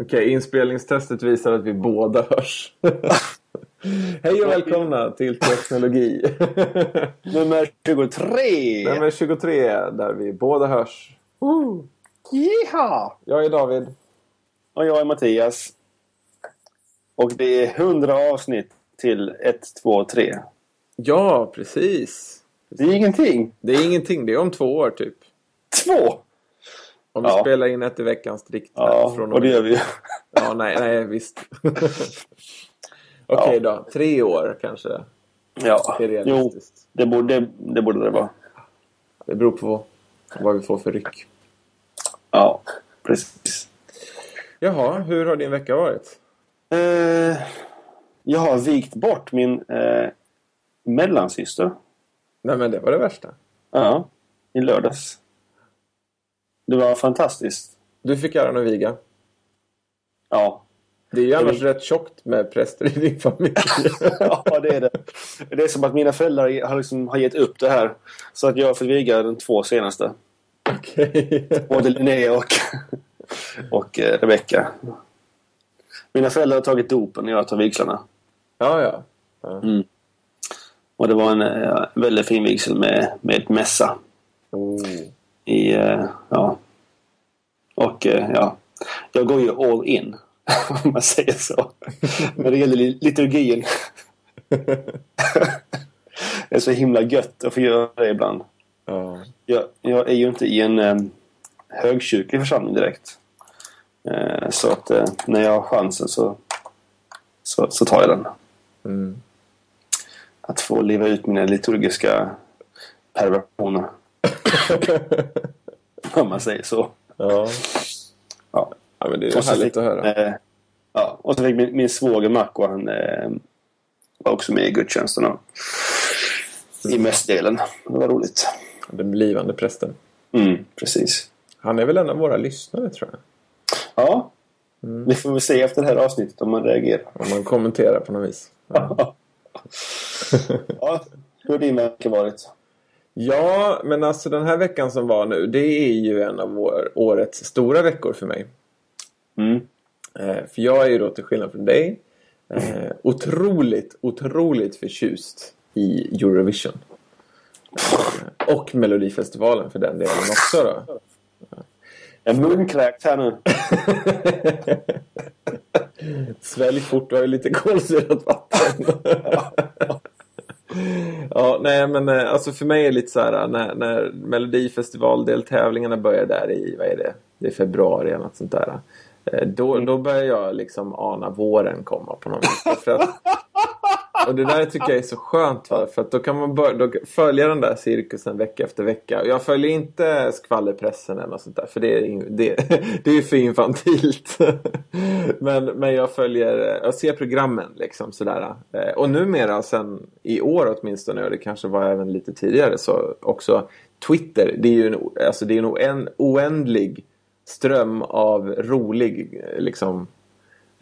Okej, inspelningstestet visar att vi båda hörs. Hej och välkomna till Teknologi. Nummer 23! Nummer 23 där vi båda hörs. Jiha! Jag är David. Och jag är Mattias. Och det är 100 avsnitt till 1, 2, 3. Ja, precis. Det är ingenting. Det är ingenting, det är om två år typ. Två! Om vi Ja. spelar in ett i veckan strikt. här Ja, från och det gör vi ju. Ja, nej, nej visst. Okej då, tre år kanske Ja, är jo, det borde, det borde det vara. Det beror på vad vi får för ryck. Ja, precis. Jaha, hur har din vecka varit? Eh, jag har vikt bort min eh, mellansyster. Nej men det var det värsta. Ja, i lördags. Det var fantastiskt. Du fick äran att viga. Ja, Det är ju annars vill- rätt tjockt med präster i din familj. ja, det är det. Det är som att mina föräldrar har, liksom, har gett upp det här. Så att jag fick viga de två senaste. Okej. Både Linnea och, och eh, Rebecka. Mina föräldrar har tagit dopen när jag tar vigslarna. Ja, ja. ja. Och det var en eh, väldigt fin vigsel med, med mässa. Oh. I, eh, ja. Och eh, ja, jag går ju all in. Om man säger så. När det gäller li- liturgin. det är så himla gött att få göra det ibland. Ja. Jag, jag är ju inte i en eh, högkyrklig församling direkt. Eh, så att när jag har chansen så, så, så tar jag den. Mm. Att få leva ut mina liturgiska perversioner. Om man säger så. Ja. Ja. ja, men det är Och härligt fick, att höra. Eh, ja, och så fick min, min svåger Marco, han eh, var också med i gudstjänsten. och- I mässdelen. Det var roligt. Den blivande prästen. Mm, precis. Han är väl en av våra lyssnare tror jag. Ja, vi får väl se efter det här avsnittet om man reagerar. Om man kommenterar på något vis. Ja. ja, hur har din vecka varit? Ja, men alltså den här veckan som var nu. Det är ju en av vår, årets stora veckor för mig. Mm. Eh, för jag är ju då till skillnad från dig eh, otroligt, otroligt förtjust i Eurovision. Eh, och Melodifestivalen för den delen också då. Är munkräkt här nu. Svälj fort, du har ju lite kolsyrat vatten. Ja, nej men eh, alltså för mig är det lite så här när, när Melodifestivaldeltävlingarna börjar där i, vad är det? Det är februari eller något sånt där. Eh, Då, då börjar jag liksom ana våren komma på något vis. För att, och det där tycker jag är så skönt va? för att då kan man börja, då följa den där cirkusen vecka efter vecka. Jag följer inte skvallerpressen eller något sånt där för det är, ju det, det är ju för infantilt. men, men jag följer, jag ser programmen liksom sådär. Eh, och numera sen i år åtminstone och det kanske var även lite tidigare så också Twitter. Det är ju en, alltså det är en oändlig ström av rolig liksom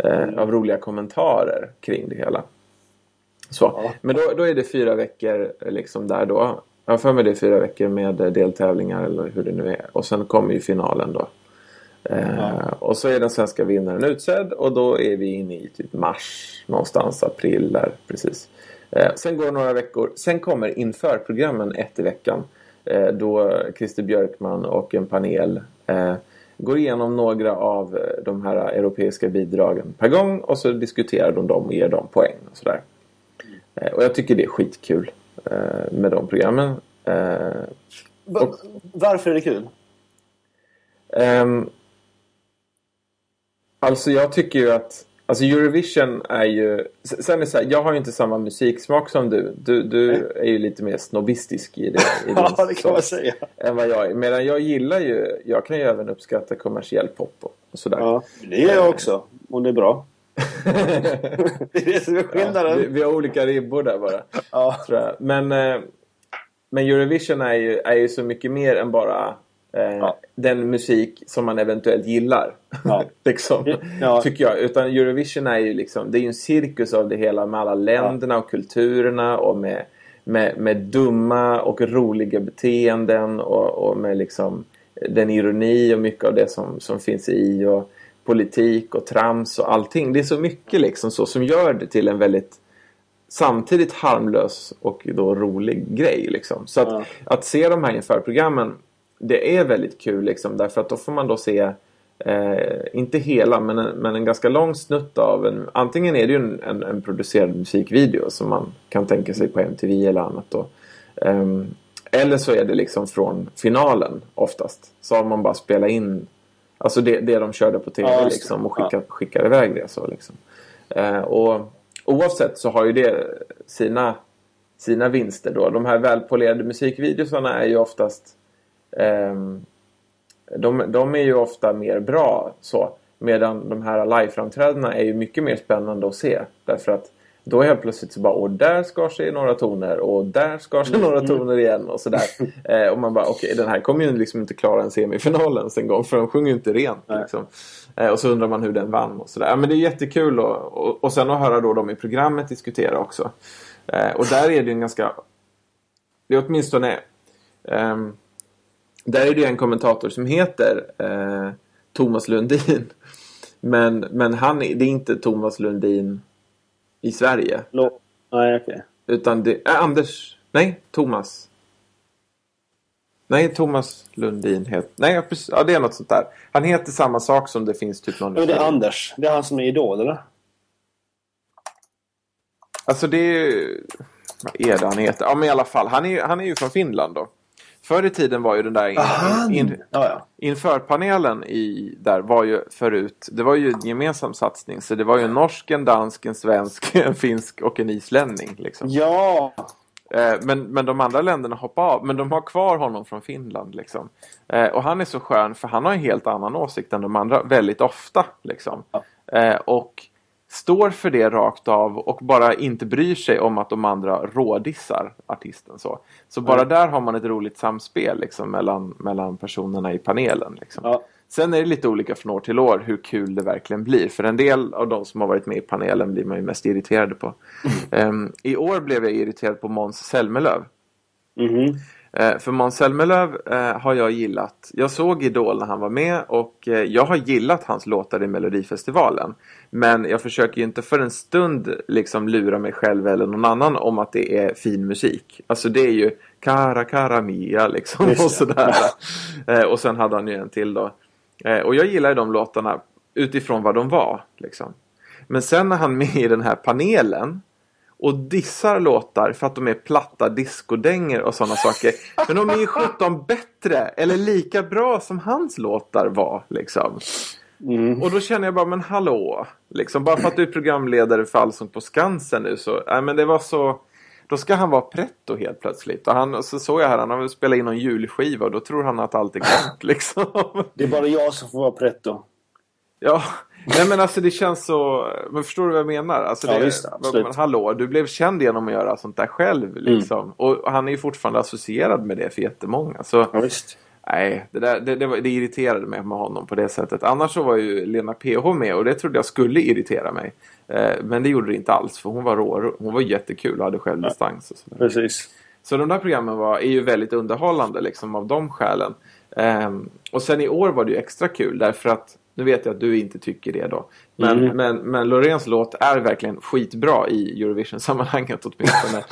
eh, av roliga kommentarer kring det hela. Så. Men då, då är det fyra veckor eh, liksom där då. Jag har för mig det är fyra veckor med eh, deltävlingar eller hur det nu är. Och sen kommer ju finalen då. Eh, Ja. Och så är den svenska vinnaren utsedd och då är vi inne i typ mars någonstans, april där precis. Eh, sen går några veckor. Sen kommer inför programmen ett i veckan. Eh, då Christer Björkman och en panel eh, går igenom några av eh, de här europeiska bidragen per gång och så diskuterar de dem och ger dem poäng och sådär. Eh, och jag tycker det är skitkul eh, med de programmen. Eh, Va- Varför är det kul? Ehm, alltså jag tycker ju att Alltså Eurovision är ju... Sen är det så här, jag har ju inte samma musiksmak som du. Du, du Nej. är ju lite mer snobbistisk i det. I Ja, det kan man säga. Än vad jag är. Medan jag gillar ju... Jag kan ju även uppskatta kommersiell pop och, och sådär. Ja, det gör jag också. Om det är bra. Det är det som är skillnaden. vi, vi har olika ribbor där bara. Ja. tror jag. Men, eh, men Eurovision är ju, är ju så mycket mer än bara eh, Ja. den musik som man eventuellt gillar. Ja. liksom, Ja. Tycker jag. Utan Eurovision är ju liksom, det är en cirkus av det hela med alla länderna och kulturerna och med, med, med dumma och roliga beteenden och, och med liksom den ironi och mycket av det som, som finns i. Och, politik och trams och allting. Det är så mycket liksom så som gör det till en väldigt samtidigt harmlös och då rolig grej. Liksom. Så att, Ja. att se de här införprogrammen det är väldigt kul liksom, därför att då får man då se eh, inte hela men en, men en ganska lång snutt av en, antingen är det ju en, en, en producerad musikvideo som man kan tänka sig på MTV eller annat då. Ehm, eller så är det liksom från finalen oftast. Så har man bara spelat in Alltså det, det de körde på TV Ja, liksom, och skickar, skickar iväg det. Så, liksom. eh, och oavsett så har ju det sina, sina vinster då. De här välpolerade musikvideosarna är ju oftast ehm, de, de är ju ofta mer bra så. Medan de här liveframträdandena är ju mycket mer spännande att se. Därför att då helt plötsligt så bara, och där skar sig några toner och där skar sig några toner igen och sådär. Eh, och man bara, okej den här kommer ju liksom inte klara en semifinal ens en gång för de sjunger ju inte rent. Liksom. Eh, och så undrar man hur den vann och sådär. Ja, men det är jättekul och, och, och sen att höra då dem i programmet diskutera också. Eh, och där är det ju en ganska, det är åtminstone ehm, där är det en kommentator som heter eh, Thomas Lundin. Men, men han, det är inte Thomas Lundin i Sverige. Lo- Nej, okej. Utan det är Anders. Nej, Thomas. Nej, Thomas Lundin heter... Nej, ja, precis, ja, det är något sånt där. Han heter samma sak som det finns typ någon... Men det är Anders. Det är han som är Idol, eller? Alltså det är ju... Vad är det han heter? Ja, men i alla fall. Han är, han är ju från Finland då. Förr i tiden var ju den där... In, in, in, Ja, ja. Införpanelen i, där var ju förut, det var ju en gemensam satsning. Så det var ju en norsk, en dansk, en svensk, en finsk och en islänning. Liksom. Ja! Eh, men, men de andra länderna hoppade av. Men de har kvar honom från Finland. Liksom. Eh, och han är så skön för han har en helt annan åsikt än de andra väldigt ofta. Liksom. Ja. Eh, och står för det rakt av och bara inte bryr sig om att de andra rådissar artisten. Så, så bara Nej. där har man ett roligt samspel liksom, mellan, mellan personerna i panelen. Liksom. ja. Sen är det lite olika från år till år hur kul det verkligen blir. För en del av de som har varit med i panelen blir man ju mest irriterade på. Ehm, I år blev jag irriterad på Måns Zelmerlöw. Mhm. Eh, för Måns Zelmerlöw eh, har jag gillat. Jag såg Idol när han var med och eh, jag har gillat hans låtar i Melodifestivalen. Men jag försöker ju inte för en stund liksom lura mig själv eller någon annan om att det är fin musik. Alltså det är ju Cara Cara Mia liksom och sådär. Eh, och sen hade han ju en till då. Eh, och jag gillar ju de låtarna utifrån vad de var. Liksom. Men sen när han med i den här panelen och dissar låtar för att de är platta discodänger och sådana saker. Men de är ju 17 bättre eller lika bra som hans låtar var. Liksom. Mm. Och då känner jag bara, men hallå. Liksom, bara för att du är programledare för Allsång på Skansen nu så, nej men det var så. Då ska han vara pretto helt plötsligt. Och han, och så såg jag här, han har spelat in någon julskiva och då tror han att allt är gott liksom. Det är bara jag som får vara pretto. Ja, nej men alltså det känns så... Men förstår du vad jag menar? Alltså Ja, det, visst, absolut. Men hallå, du blev känd genom att göra sånt där själv liksom. Och han är ju fortfarande associerad med det för jättemånga. Så Ja, visst. nej, det, där, det, det, var, det irriterade mig med honom på det sättet. Annars så var ju Lena PH med och det trodde jag skulle irritera mig. Eh, men det gjorde det inte alls för hon var rå. Hon var jättekul och hade självdistans och sådär. Precis. Så de där programmen var, är ju väldigt underhållande liksom av de skälen. Ehm, och sen i år var det ju extra kul därför att nu vet jag att du inte tycker det då. Men, Mm. men, men Loreens låt är verkligen skitbra i Eurovision-sammanhanget åtminstone.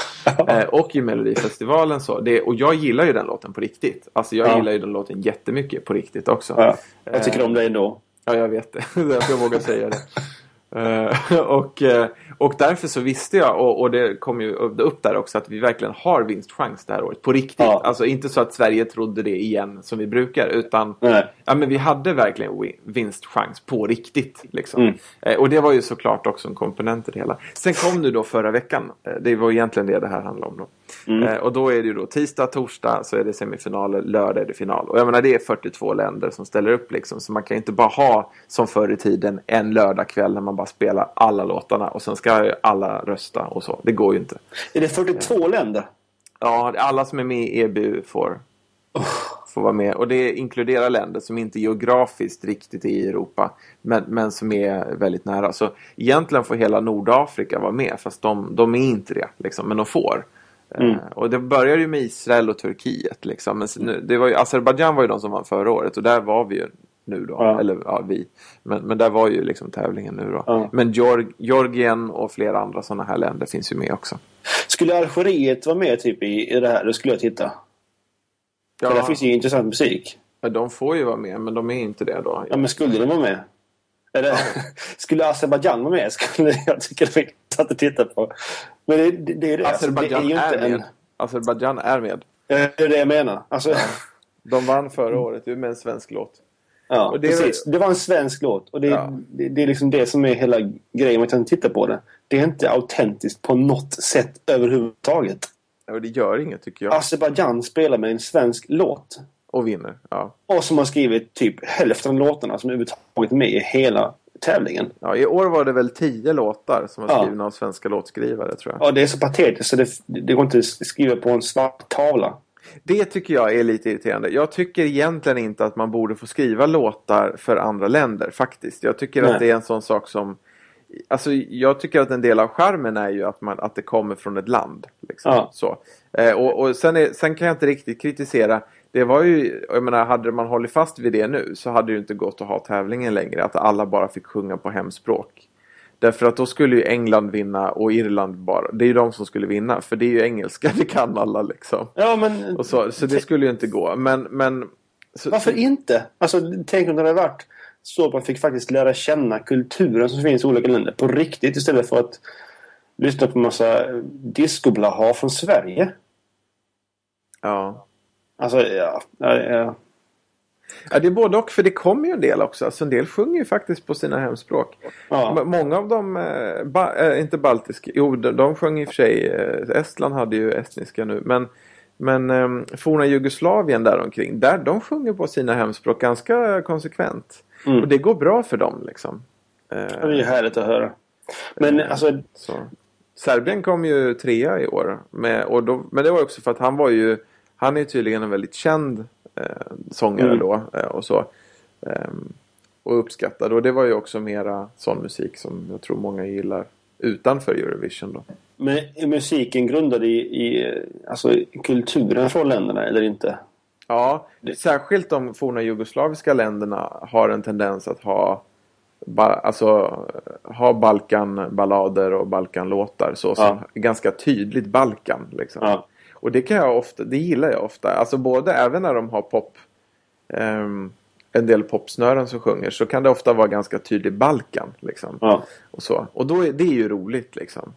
eh, och i Melodifestivalen så. Det, och jag gillar ju den låten på riktigt. Alltså jag Ja. gillar ju den låten jättemycket på riktigt också. Ja. Jag tycker om dig ändå. Ja, jag vet det. Därför jag vågar säga det. Eh, och, eh, och därför så visste jag, och, och det kom ju upp där också, att vi verkligen har vinstchans det här året. På riktigt. Ja. Alltså inte så att Sverige trodde det igen som vi brukar, utan Nej. ja, men vi hade verkligen vinstchans på riktigt. Liksom. Mm. Eh, och det var ju såklart också en komponent i det hela. Sen kom nu då förra veckan. Eh, det var egentligen det det här handlade om. Då. Mm. Eh, och då är det ju då tisdag, torsdag så är det semifinaler, lördag är det final. Och jag menar det är 42 länder som ställer upp liksom. Så man kan inte bara ha som förr i tiden en lördagkväll när man bara spelar alla låtarna och sen ska alla rösta och så. Det går ju inte. Är det 42 länder? Ja, alla som är med i EBU får, får vara med. Och det inkluderar länder som inte geografiskt riktigt är i Europa. Men, men som är väldigt nära. Så egentligen får hela Nordafrika vara med. Fast de, de är inte det. Liksom, men de får. Mm. Eh, och det började ju med Israel och Turkiet. Liksom. Men det var ju, Azerbajdzjan var ju de som vann förra året. Och där var vi ju nu då. Ja. Eller ja, vi. Men, men där var ju liksom tävlingen nu då. Ja. Men Georg, Georgien och flera andra sådana här länder finns ju med också. Skulle Algeriet vara med typ i, i det här, då skulle jag titta. För där finns ju intressant musik. Ja, de får ju vara med, men de är inte det då. Ja, men skulle de vara med? Eller, skulle Azerbajdzjan vara med? Skulle jag tycka det intressant att titta på. Men det, det, det är det. Alltså, det är Azerbajdzjan är, med. en... Azerbajdzjan är med. Det är det jag menar. Alltså, De vann förra året ju med en svensk låt. Ja, Och det precis. Det var en svensk låt. Och det, Ja. det, det är liksom det som är hela grejen med att jag tittar på det. Det är inte autentiskt på något sätt överhuvudtaget. Och det gör inget tycker jag. Azerbajdzjan spelar med en svensk låt. Och vinner. Ja. Och som har skrivit typ hälften av låtarna som överhuvudtaget är med i hela tävlingen. Ja, I år var det väl tio låtar som var Ja. skrivna av svenska låtskrivare tror jag. Ja, det är så patetiskt så det, det går inte att skriva på en svart tavla. Det tycker jag är lite irriterande. Jag tycker egentligen inte att man borde få skriva låtar för andra länder faktiskt. Jag tycker Nej. att det är en sån sak som Alltså jag tycker att en del av charmen är ju att, man, att det kommer från ett land. Liksom. Ja. Så. Eh, och och sen, är, sen kan jag inte riktigt kritisera. Det var ju, jag menar, hade man hållit fast vid det nu så hade det ju inte gått att ha tävlingen längre. Att alla bara fick sjunga på hemspråk. Därför att då skulle ju England vinna och Irland bara. Det är ju de som skulle vinna. För det är ju engelska, det kan alla liksom. Ja, men Och så, så det skulle ju inte gå. Men, men så, varför inte? Alltså, tänk om det hade varit så att man fick faktiskt lära känna kulturen som finns i olika länder på riktigt istället för att lyssna på massa discoblaha från Sverige. Ja. Alltså, ja. ja, ja. Ja, det är både och. För det kommer ju en del också. Alltså en del sjunger ju faktiskt på sina hemspråk. ja. Många av dem, eh, ba, eh, inte baltiska, jo de, de sjöng i och för sig, eh, Estland hade ju estniska nu. Men, men eh, forna Jugoslavien däromkring, där de sjunger på sina hemspråk ganska konsekvent. Mm. Och det går bra för dem liksom. Eh, Det är ju härligt att höra. Men alltså, Så. Serbien kom ju trea i år. Med, och då, men det var också för att han var ju Han är ju tydligen en väldigt känd sångare Mm. då. Eh, och så. Ehm, och uppskattad. Och det var ju också mera sån musik som jag tror många gillar. Utanför Eurovision då. men är musiken grundad i, i alltså, kulturen från länderna eller inte? Ja, särskilt de forna jugoslaviska länderna har en tendens att ha alltså, ha Balkanballader och Balkanlåtar så som Ja. ganska tydligt Balkan. Liksom. Ja. Och det kan jag ofta, det gillar jag ofta. Alltså både även när de har pop ehm, en del popsnören som sjunger så kan det ofta vara ganska tydlig Balkan. Liksom. Ja. Och, så. och då är, det är ju roligt liksom.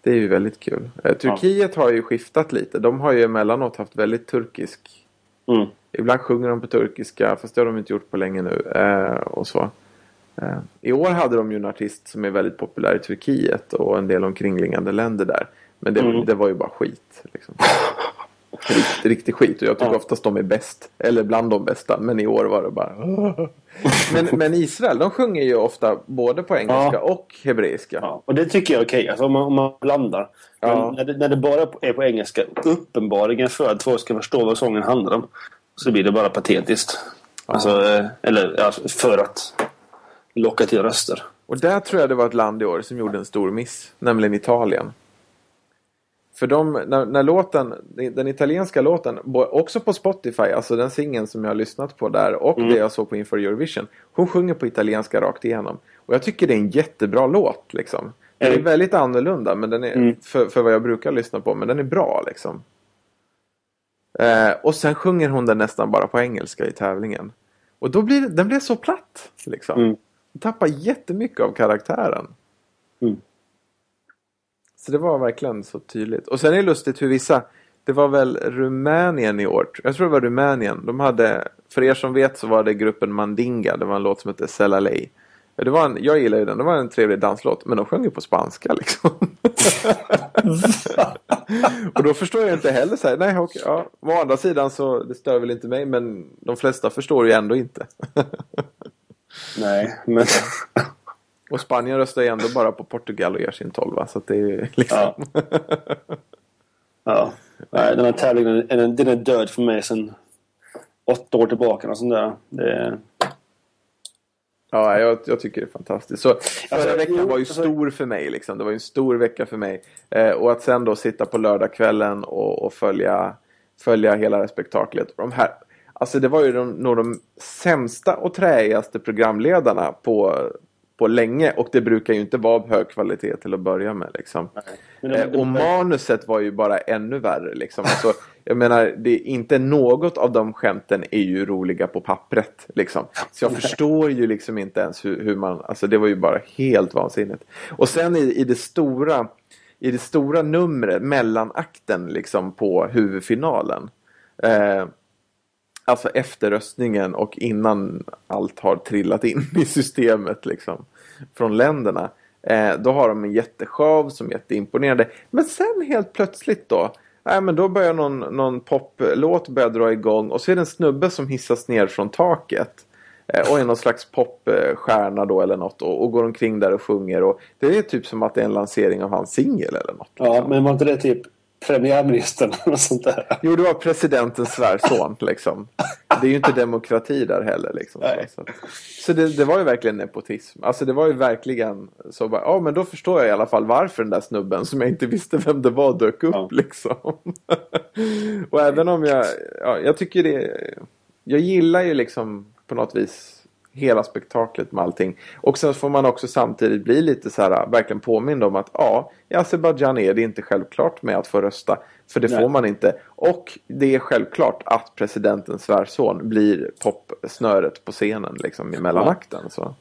Det är ju väldigt kul. Eh, Turkiet har ju skiftat lite. De har ju emellanåt haft väldigt turkisk Mm. Ibland sjunger de på turkiska fast det har de inte gjort på länge nu. Eh, och så. Eh, I år hade de ju en artist som är väldigt populär i Turkiet och en del omkringliggande länder där. Men det, Mm. det var ju bara skit. Liksom. Rikt, riktig skit och jag tycker Ja. oftast de är bäst. Eller bland de bästa. Men i år var det bara... men, men Israel de sjunger ju ofta både på engelska Ja. och hebreiska. Ja, och det tycker jag är okej. Alltså om, man, om man blandar. Ja. när, det, när det bara är på engelska, uppenbarligen för att folk ska förstå vad sången handlar om, så blir det bara patetiskt. Alltså, eh, eller alltså, för att locka till röster. Och där tror jag det var ett land i år som gjorde en stor miss. Nämligen Italien. För de, när, när låten, den italienska låten, också på Spotify, alltså den singeln som jag har lyssnat på där och Mm. det jag såg på inför Eurovision. Hon sjunger på italienska rakt igenom. Och jag tycker det är en jättebra låt liksom. Den är Mm. väldigt annorlunda men den är, Mm. för, för vad jag brukar lyssna på, men den är bra liksom. Eh, och sen sjunger hon den nästan bara på engelska i tävlingen. Och då blir den blir så platt. Liksom. Mm. Den tappar jättemycket av karaktären. Mm. Så det var verkligen så tydligt. Och sen är det lustigt hur vissa Det var väl Rumänien i år. Jag tror det var Rumänien. De hade, för er som vet så var det gruppen Mandinga. Det var en låt som hette Selaley. Det var en, jag gillar ju den. Det var en trevlig danslåt. Men de sjöng ju på spanska liksom. och då förstår jag inte heller så här. Nej, okej, ja. Å andra sidan så det stör väl inte mig. Men de flesta förstår ju ändå inte. Nej, men... och Spanien röstar ju ändå bara på Portugal och gör sin tolva. Så det är liksom. Ja. ja. Nej, den här tävlingen den, den är död för mig sedan åtta år tillbaka. Och sånt där. Det. Ja, jag, jag tycker det är fantastiskt. Så förra Alltså, veckan jo, var ju alltså- stor för mig. Liksom. Det var ju en stor vecka för mig. Eh, och att sen då sitta på lördagskvällen och, och följa, följa hela det spektaklet. De här, Alltså det var ju de, nog de sämsta och träigaste programledarna på, på länge. Och det brukar ju inte vara hög kvalitet till att börja med. Liksom. Men de- Eh, de- och manuset var ju bara ännu värre. Liksom. Alltså, jag menar, det är inte något av de skämten är ju roliga på pappret. Liksom. Så jag förstår ju liksom inte ens hur, hur man... Alltså det var ju bara helt vansinnigt. Och sen i, i det stora... I det stora numret, mellanakten liksom på huvudfinalen. Eh, alltså efter röstningen och innan allt har trillat in i systemet liksom. Från länderna. Eh, då har de en jätteshow som är jätteimponerande. Men sen helt plötsligt då. Nej men då börjar någon, någon poplåt börja dra igång och så är det en snubbe som hissas ner från taket. Eh, och är någon slags popstjärna då eller något och, och går omkring där och sjunger. Och det är typ som att det är en lansering av hans singel eller något. Ja, men var inte det typ premiärministern eller sånt där? Jo, det var presidentens svärson liksom. Det är ju inte demokrati där heller liksom. Så, så det, det var ju verkligen nepotism. Alltså det var ju verkligen så bara, ja men då förstår jag i alla fall varför den där snubben som jag inte visste vem det var dök upp Ja. liksom. Och även om jag, ja, jag tycker det, jag gillar ju liksom på något vis hela spektaklet med allting. Och sen får man också samtidigt bli lite så här, verkligen påmind om att ja, i Azerbajdzjan är det inte självklart med att få rösta. För det Nej. får man inte. Och det är självklart att presidentens svärson blir popsnöret på scenen liksom i mellanakten. Så.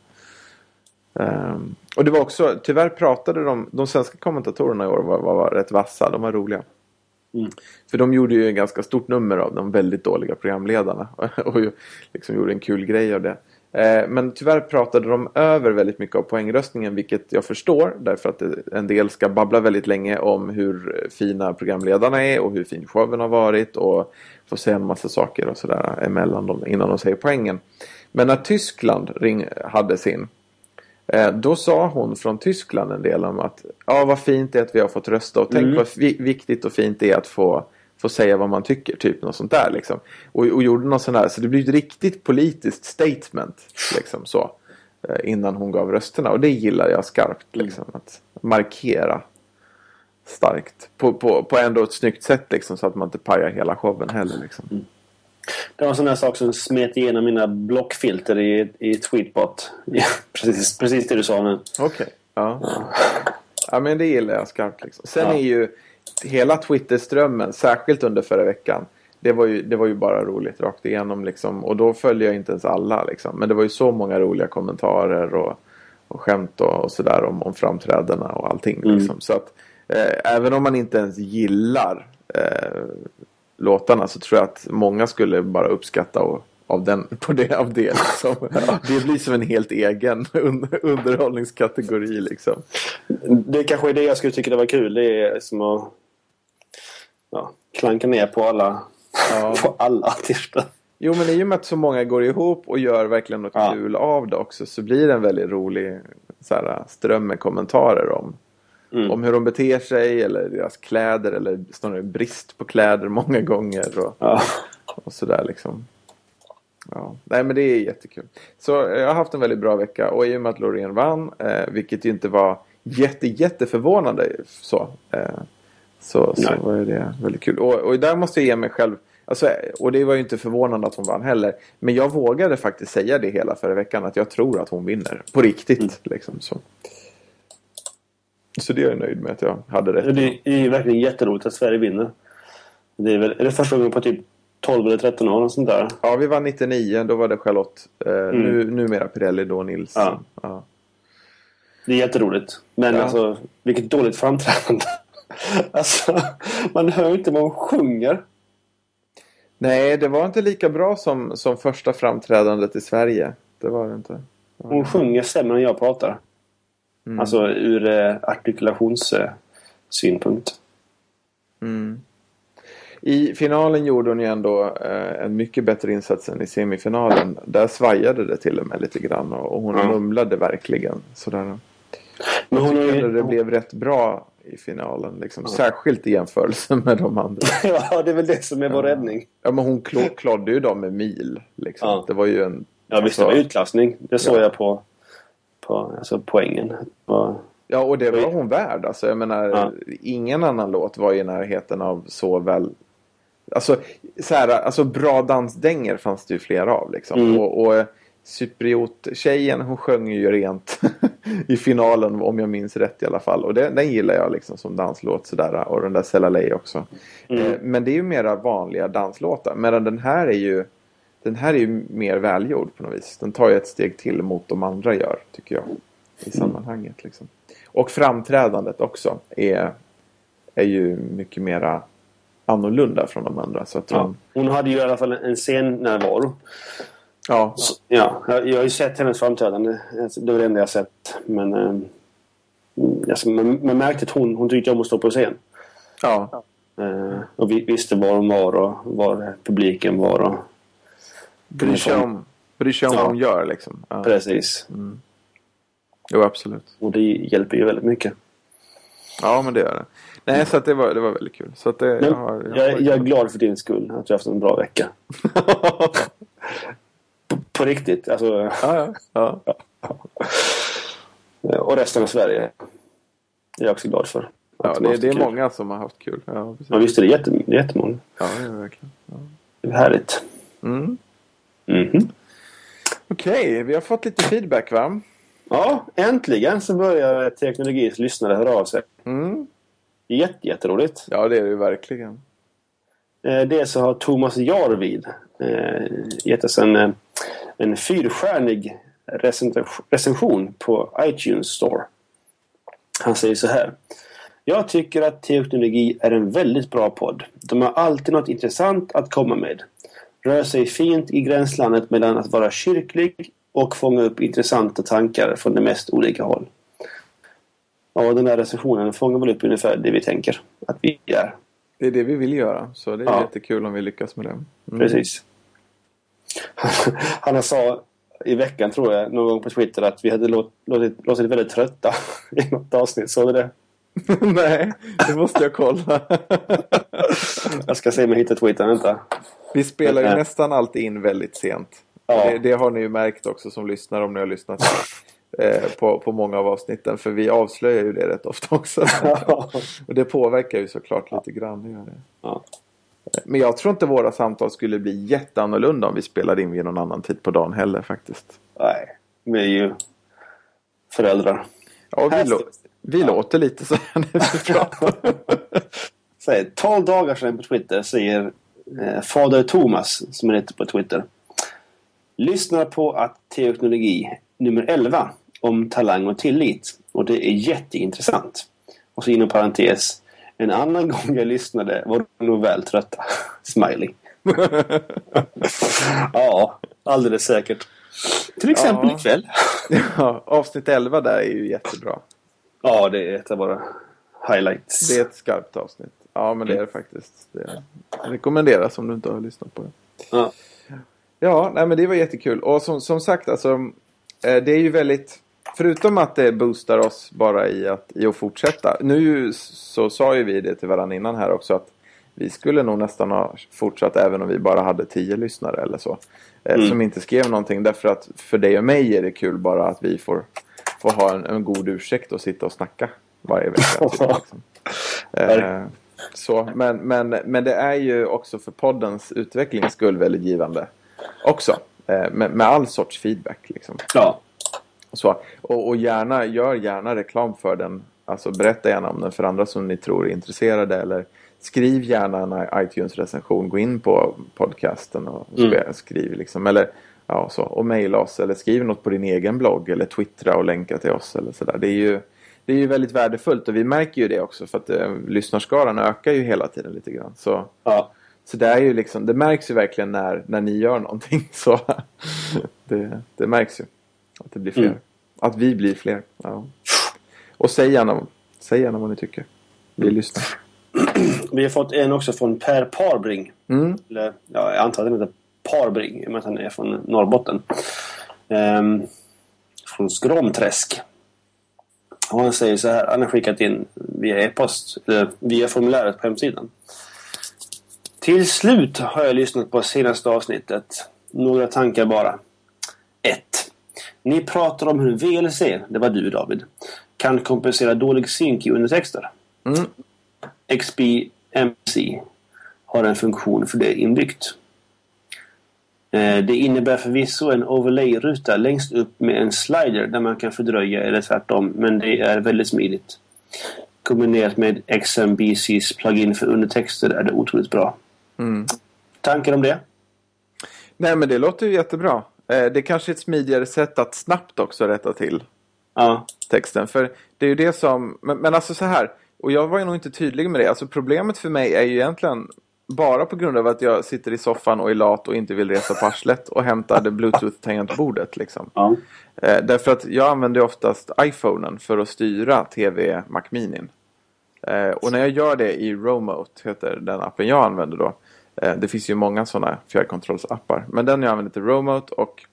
Ehm, och det var också, tyvärr pratade de, de svenska kommentatorerna i år var, var, var rätt vassa, de var roliga. Mm. För de gjorde ju en ganska stort nummer av de väldigt dåliga programledarna. Och ju liksom gjorde en kul grej av det. Eh, Men tyvärr pratade de över väldigt mycket av poängröstningen vilket jag förstår. Därför att en del ska babbla väldigt länge om hur fina programledarna är och hur fin showen har varit. Och få säga en massa saker och sådär emellan dem innan de säger poängen. Men när Tyskland ring, hade sin Eh, Då sa hon från Tyskland en del om att ja, vad fint det är att vi har fått rösta och tänk Mm. vad vi- viktigt och fint det är att få, få säga vad man tycker. Typ något sånt där liksom. Och, och gjorde något sånt där. Så det blir ett riktigt politiskt statement liksom så. eh, Innan hon gav rösterna. Och det gillar jag skarpt liksom. Att markera starkt. På, på, på ändå ett snyggt sätt liksom. Så att man inte pajar hela showen heller liksom. Det var en sån här sak som smet igenom mina blockfilter i, i Tweetbot. Ja, precis, precis det du sa nu. Okej. Ja. ja men det gillar jag skarpt liksom. Sen Ja. är ju hela Twitterströmmen, särskilt under förra veckan. Det var, ju, det var ju bara roligt rakt igenom liksom. Och då följde jag inte ens alla liksom. Men det var ju så många roliga kommentarer och, och skämt och, och sådär om, om framträdandena och allting. Mm. Liksom. Så att eh, även om man inte ens gillar eh, låtarna så tror jag att många skulle bara uppskatta och, av, den, på det, av det. Liksom. Det blir som en helt egen un, underhållningskategori liksom. Det kanske är det jag skulle tycka det var kul. Det är som att ja, klanka ner på alla, Ja. på alla artister. Jo men i och med att så många går ihop och gör verkligen något Ja. kul av det också så blir det en väldigt rolig så här, ström med kommentarer om, Mm. om hur de beter sig eller deras kläder eller snarare brist på kläder många gånger och, Ja. och sådär liksom. Ja. Nej men det är jättekul. Så eh, jag har haft en väldigt bra vecka och i och med att Loreen vann, eh, vilket ju inte var jätte, jätteförvånande så, eh, så, så Nej. var det väldigt kul. Och, och där måste jag ge mig själv Alltså, och det var ju inte förvånande att hon vann heller. Men jag vågade faktiskt säga det hela förra veckan. Att jag tror att hon vinner. På riktigt. Mm. Liksom, så. så det är jag nöjd med att jag hade rätt. Det är ju verkligen jätteroligt att Sverige vinner. Det är väl är det första gången på typ 12 eller 13 år. och Sånt där. Ja, vi var 99. Då var det Charlotte. Eh, Mm. nu, numera Pirelli, då Nilsson. Ja. Ja. Det är jätteroligt. Men Ja. alltså, vilket dåligt framträdande. alltså, man hör inte vad hon sjunger. Nej, det var inte lika bra som, som första framträdandet i Sverige. Det var det inte. Hon sjunger sämre än jag pratar. Mm. Alltså ur eh, artikulationssynpunkt. Mm. I finalen gjorde hon ju ändå eh, en mycket bättre insats än i semifinalen. Där svajade det till och med lite grann och, hon Ja. mumlade verkligen. Sådär. Men hon Jag tycker ju... det blev rätt bra i finalen. Liksom. Särskilt i jämförelse med de andra. ja, det är väl det som är vår räddning. Ja, men hon klodde ju dem med mil. Liksom. Ja. Det var ju en... Ja, visst. Det alltså- var utklassning. Det såg Ja. jag på, på alltså, poängen. Och, Ja, och det var hon värd. Alltså, jag menar, Ja. ingen annan låt var i närheten av så väl Alltså, så här, alltså bra dansdänger fanns det ju flera av liksom. Mm. Och, och Cypriot-tjejen hon sjöng ju rent i finalen om jag minns rätt i alla fall. Och det, den gillar jag liksom som danslåt sådär. Och den där Selalej också. Mm. Eh, men det är ju mera vanliga danslåtar. Medan den här är ju den här är ju mer välgjord på något vis. Den tar ju ett steg till mot de andra gör, tycker jag. I sammanhanget liksom. Och framträdandet också är, är ju mycket mera annorlunda från de andra. Så att Ja. hon, Hon hade ju i alla fall en scennärvaro. ja, Så, Ja, jag, jag har ju sett hennes framträdande. Det var det enda jag sett. Men eh, mm, alltså, man, man märkte att hon, hon tyckte om att stå på scen. ja, Eh, och vi visste var hon var och var publiken var. Och, bryr sig om, bryr sig om Ja. vad hon gör liksom. Ja. precis. Jo, absolut. Och det hjälper ju väldigt mycket. Ja, men det gör det. Nej, så det var, det var väldigt kul. Så det, jag, har, jag, jag, har- jag är glad för din skull att du har haft en bra vecka. På, på riktigt. Alltså, ja, ja, ja. och resten av Sverige är jag också glad för. ja det, det är kul. många som har haft kul. Ja, precis. Ja, visst är det, jätte, jättemånga. Ja, det är verkligen. Ja. Det är härligt. Mm. Mhm. Okej, vi har fått lite feedback va? Ja, äntligen så börjar Teknologis lyssnare höra av sig. Mm. Jätte, jätteroligt. Ja, det är det verkligen. Eh, Dels så har Thomas Jarvid eh, gett oss en, eh, en fyrstjärnig recen- recension på iTunes Store. Han säger så här. Jag tycker att Teknologi är en väldigt bra podd. De har alltid något intressant att komma med. Rör sig fint i gränslandet mellan att vara kyrklig och fånga upp intressanta tankar från de mest olika håll. Ja, den här recensionen fångar väl upp ungefär det vi tänker att vi är. Det är det vi vill göra. Så det är Ja. jättekul om vi lyckas med det. Mm. Precis. Han sa i veckan tror jag någon gång på Twitter att vi hade låt, låtit, låtit väldigt trötta i något avsnitt. Såg du det? Nej, det måste jag kolla. Jag ska se om jag hittar Twittern. Vänta. vi spelar ju Nej. nästan alltid in väldigt sent. Ja. Det, det har ni ju märkt också som lyssnar om ni har lyssnat eh, på, på många av avsnitten. För vi avslöjar ju det rätt ofta också. Och det påverkar ju såklart lite grann. Det gör det. Ja. Men jag tror inte våra samtal skulle bli jätteannorlunda om vi spelade in vid någon annan tid på dagen heller faktiskt. Nej, vi är ju föräldrar. Ja, vi, lå- vi låter lite så här när vi pratar. Säger 12 dagar sedan på Twitter säger eh, Fader Thomas, som är heter på Twitter. Lyssnar på att teknologi nummer 11 om talang och tillit. Och det är jätteintressant. Och så inom parentes. En annan gång jag lyssnade var de nog väl trötta. Smiley. ja, alldeles säkert. Till exempel Ja. ikväll. ja, avsnitt 11 där är ju jättebra. Ja, det är ett av våra highlights. Det är ett skarpt avsnitt. Ja, men det är det faktiskt. Det rekommenderas om du inte har lyssnat på det. Ja. Ja, nej, men det var jättekul. Och som, som sagt, alltså, eh, det är ju väldigt... Förutom att det boostar oss bara i att, i att fortsätta. Nu så sa ju vi det till varandra innan här också att vi skulle nog nästan ha fortsatt även om vi bara hade tio lyssnare eller så. Eh, Mm. Som inte skrev någonting. Därför att för dig och mig är det kul bara att vi får, får ha en, en god ursäkt och sitta och snacka varje vecka. typ, liksom. eh, så, men, men, men det är ju också för poddens utvecklings skull väldigt givande också. Eh, med, med all sorts feedback. Liksom. ja. Så, och, och gärna, gör gärna reklam för den. Alltså berätta gärna om den för andra som ni tror är intresserade. Eller skriv gärna en iTunes-recension. Gå in på podcasten och Mm. skriv liksom. Eller, ja, så, och mejla oss. Eller skriv något på din egen blogg. Eller twittra och länka till oss. Eller så där. Det är ju det är ju väldigt värdefullt. Och vi märker ju det också. För att eh, lyssnarskaran ökar ju hela tiden lite grann. Så, ja. Så det är ju liksom, det märks ju verkligen när, när ni gör någonting. Så det, det märks ju. Att det blir fler. Mm. Att vi blir fler. Ja. Och säg gärna, säg gärna vad ni tycker. Vi lyssnar. Vi har fått en också från Per Parbring. Mm. Eller, ja, jag antar att han heter Parbring, att han är från Norrbotten. Ehm, från Skromträsk. Och han säger så här, han har skickat in via e-post, via formuläret på hemsidan. Till slut har jag lyssnat på senaste avsnittet. Några tankar bara. 1. Ni pratar om hur VLC, det var du David, kan kompensera dålig synk i undertexter. Mm. XBMC har en funktion för det inbyggt. Eh, det innebär förvisso en overlay-ruta längst upp med en slider där man kan fördröja eller tvärtom, men det är väldigt smidigt. Kombinerat med XMBCs plugin för undertexter är det otroligt bra. Mm. Tankar om det? Nej men det låter ju jättebra. Eh, det är kanske är ett smidigare sätt att snabbt också rätta till Ja. texten. För det är ju det som, men, men alltså så här, och jag var ju nog inte tydlig med det. Alltså problemet för mig är ju egentligen bara på grund av att jag sitter i soffan och är lat och inte vill resa på arslet och hämtar det bluetooth-tangentbordet liksom. ja. Eh, därför att jag använder oftast iPhonen för att styra TV Mac Minin. Eh, och när jag gör det i Romote, heter den appen jag använder då. Eh, det finns ju många sådana fjärrkontrollsappar. Men den jag använder till Romote och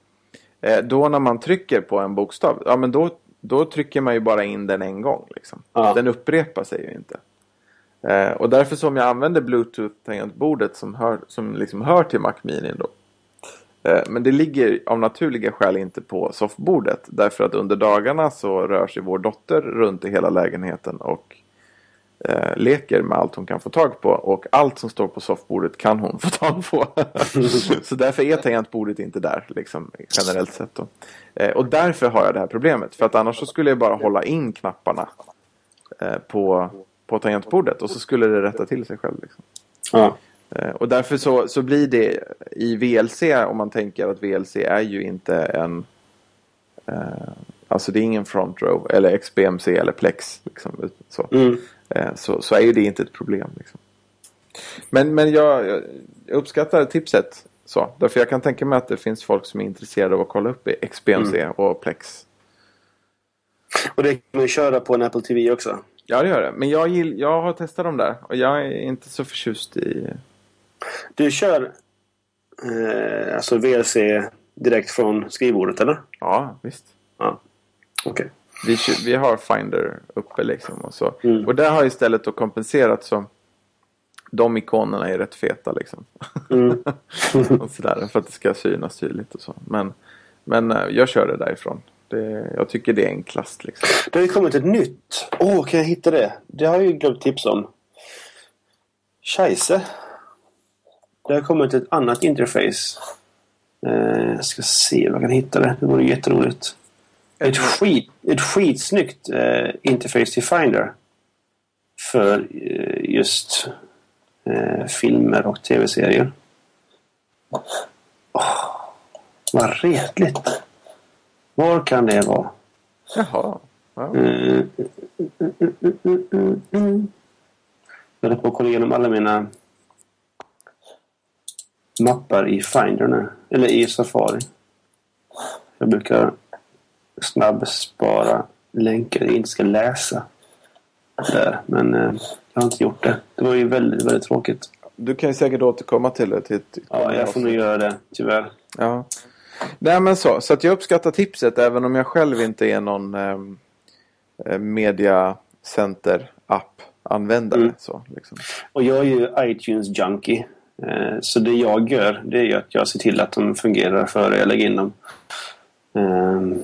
eh, då när man trycker på en bokstav, ja men då, då trycker man ju bara in den en gång. Liksom. Ja. Den upprepar sig ju inte. Eh, och därför som jag använder Bluetooth-tangentbordet som hör, som liksom hör till Mac Mini då. Men det ligger av naturliga skäl inte på soffbordet. Därför att under dagarna så rör sig vår dotter runt i hela lägenheten och eh, leker med allt hon kan få tag på. Och allt som står på soffbordet kan hon få tag på. så därför är tangentbordet inte där, liksom, generellt sett. Eh, och därför har jag det här problemet. För att annars så skulle jag bara hålla in knapparna eh, på, på tangentbordet. Och så skulle det rätta till sig själv. Liksom. Ja. Eh, Och därför så, så blir det i VLC, om man tänker att VLC är ju inte en... Eh, alltså det är ingen front row eller XBMC eller Plex. Liksom, så. Mm. Eh, så, så är ju det inte ett problem. Liksom. Men, men jag, jag uppskattar tipset. Så, därför jag kan tänka mig att det finns folk som är intresserade av att kolla upp XBMC och Plex. Och det kan man köra på en Apple TV också. Ja, det gör det. Men jag, gill, jag har testat dem där och jag är inte så förtjust i... Du kör eh, alltså VLC direkt från skrivbordet eller? Ja, visst. Ja. Okej. Vi, vi har Finder uppe liksom och så. Mm. Och där har istället då kompenserat så de ikonerna är rätt feta liksom. Mm. och sådär, för att det ska synas tydligt och så. Men, men eh, jag kör det därifrån. Det, jag tycker det är enklast liksom. Det har ju kommit ett nytt. Åh, kan jag hitta det? Det har jag ju glömt tips om. Scheisse. Det har kommit ett annat interface. Eh, jag ska se om jag kan hitta det. Det vore jätteroligt. Ett, skit, ett skitsnyggt eh, interface till Finder. För eh, just eh, filmer och tv-serier. Åh, vad retligt. Var kan det vara? Jaha. Ja. Mm, mm, mm, mm. Jag håller på att kolla igenom alla mina mappar i Finder nu. Eller i Safari. Jag brukar snabbspara länkar jag inte ska läsa. Där. Men eh, jag har inte gjort det. Det var ju väldigt, väldigt tråkigt. Du kan ju säkert återkomma till det. Till ett Ja, jag får nog göra det. Tyvärr. Ja. Nej men så, så att jag uppskattar tipset även om jag själv inte är någon ehm, eh, media center app användare. Mm. Så, liksom. Och jag är ju iTunes junkie. Eh, Så det jag gör det är att jag ser till att de fungerar före jag lägger in dem. Ehm,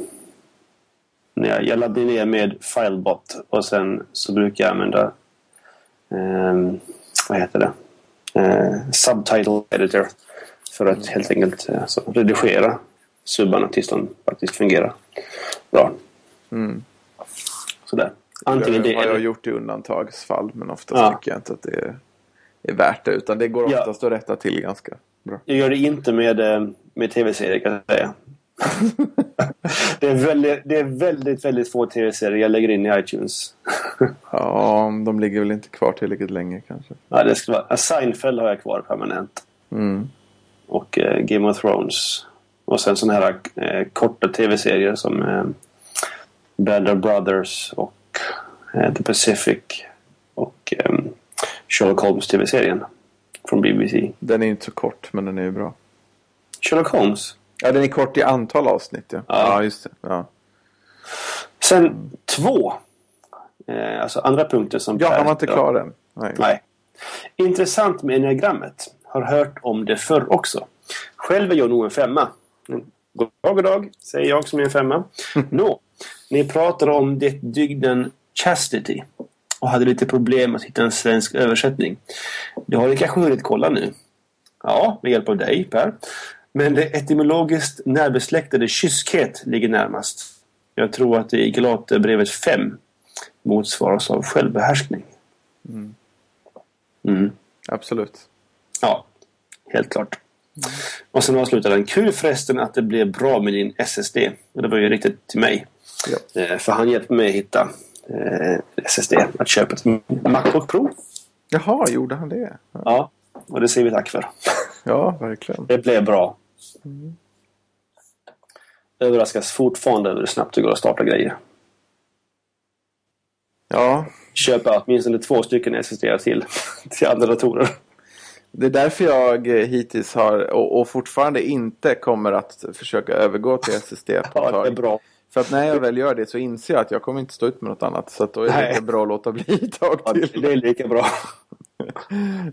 när jag, jag laddar ner med Filebot och sen så brukar jag använda ehm, vad heter det? Eh, subtitle editor. För att helt enkelt eh, så redigera subbarna tills de faktiskt fungerar bra. Mm. Sådär. Antingen det det har jag gjort i undantagsfall men oftast Ja. tycker jag inte att det är, är värt det. Utan det går Ja. oftast att rätta till ganska bra. Jag gör det inte med, eh, med tv-serier kan jag säga. Det, är väldigt, det är väldigt, väldigt få tv-serier jag lägger in i iTunes. Ja, de ligger väl inte kvar tillräckligt länge kanske. ja, det ska vara, Seinfeld har jag kvar permanent. Mm. Och eh, Game of Thrones. Och sen sådana här eh, korta tv-serier som eh, Band of Brothers och eh, The Pacific. Och eh, Sherlock Holmes tv-serien. Från BBC. Den är inte så kort men den är ju bra. Sherlock Holmes. Ja, den är kort i antal avsnitt ja. Ja. Ja, just det. Ja, Sen två. Eh, alltså andra punkter som... ja han var inte klar än. Nej. Nej. Intressant med enneagrammet. Har hört om det förr också. Själv är jag nog en femma. God dag, god dag, säger jag som är en femma. Nå, ni pratar om det dygden chastity. och hade lite problem att hitta en svensk översättning. Det har ni kanske hunnit kolla nu? Ja, med hjälp av dig Per. Men det etymologiskt närbesläktade kyskhet ligger närmast. Jag tror att det i Galaterbrevet 5 motsvaras av självbehärskning. Mm. Mm. Absolut. Ja, helt klart. Och sen avslutar den. Kul förresten att det blev bra med din SSD. Och det var ju riktigt till mig. Ja. Eh, För han hjälpte mig att hitta eh, SSD. Att köpa ett Macbook Pro. Jaha, gjorde han det? Ja, Ja, och det säger vi tack för. ja verkligen. Det blev bra. Överraskas fortfarande över hur snabbt det går att starta grejer. Ja, Köpa åtminstone två stycken SSD till, till andra datorer. det är därför jag hittills har och, och fortfarande inte kommer att försöka övergå till SSD på ett Ja, det är bra. För att när jag väl gör det så inser jag att jag kommer inte stå ut med något annat. Så att då är det Nej. lika bra att låta bli ett tag Ja, till. det är lika bra.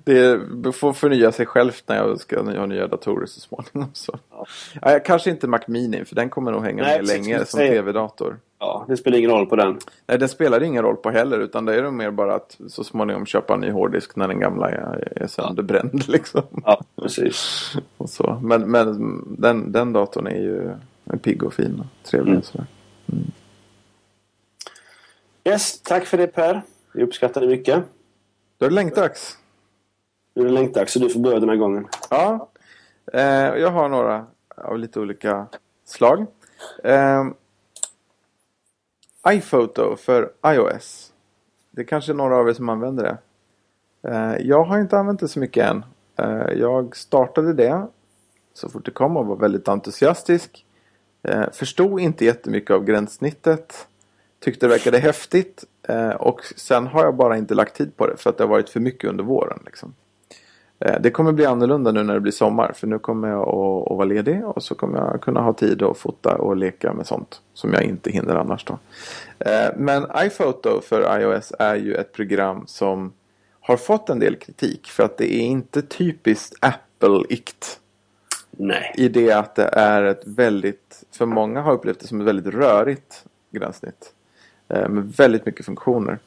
Det får förnya sig självt när jag ska ha nya datorer så småningom. Så. Ja. Ja, kanske inte Mac Mini för den kommer nog hänga Nej, med länge som tv-dator. Ja, det spelar ingen roll på den. Nej, den spelar ingen roll på heller utan det är nog mer bara att så småningom köpa en ny hårddisk när den gamla är, är sönderbränd. Liksom. Ja, precis. Och så. Men, men den, den datorn är ju är pigg och fin och trevlig. Mm. Sådär. Yes, tack för det Per. Vi uppskattar det mycket. Då är det längtdags. Nu är det längtdags så du får börja den här gången. Ja, eh, jag har några av lite olika slag. Eh, iPhoto för iOS. Det är kanske några av er som använder det. Eh, jag har inte använt det så mycket än. Eh, jag startade det så fort det kom och var väldigt entusiastisk. Eh, förstod inte jättemycket av gränssnittet. Tyckte det verkade häftigt. Eh, och sen har jag bara inte lagt tid på det för att det har varit för mycket under våren. Liksom. Eh, Det kommer bli annorlunda nu när det blir sommar för nu kommer jag att, vara ledig och så kommer jag kunna ha tid att fota och leka med sånt som jag inte hinner annars då. Eh, Men iPhoto för iOS är ju ett program som har fått en del kritik för att det är inte typiskt Apple-ikt Nej. i det att det är ett väldigt, för många har upplevt det som ett väldigt rörigt gränssnitt. Eh, med väldigt mycket funktioner.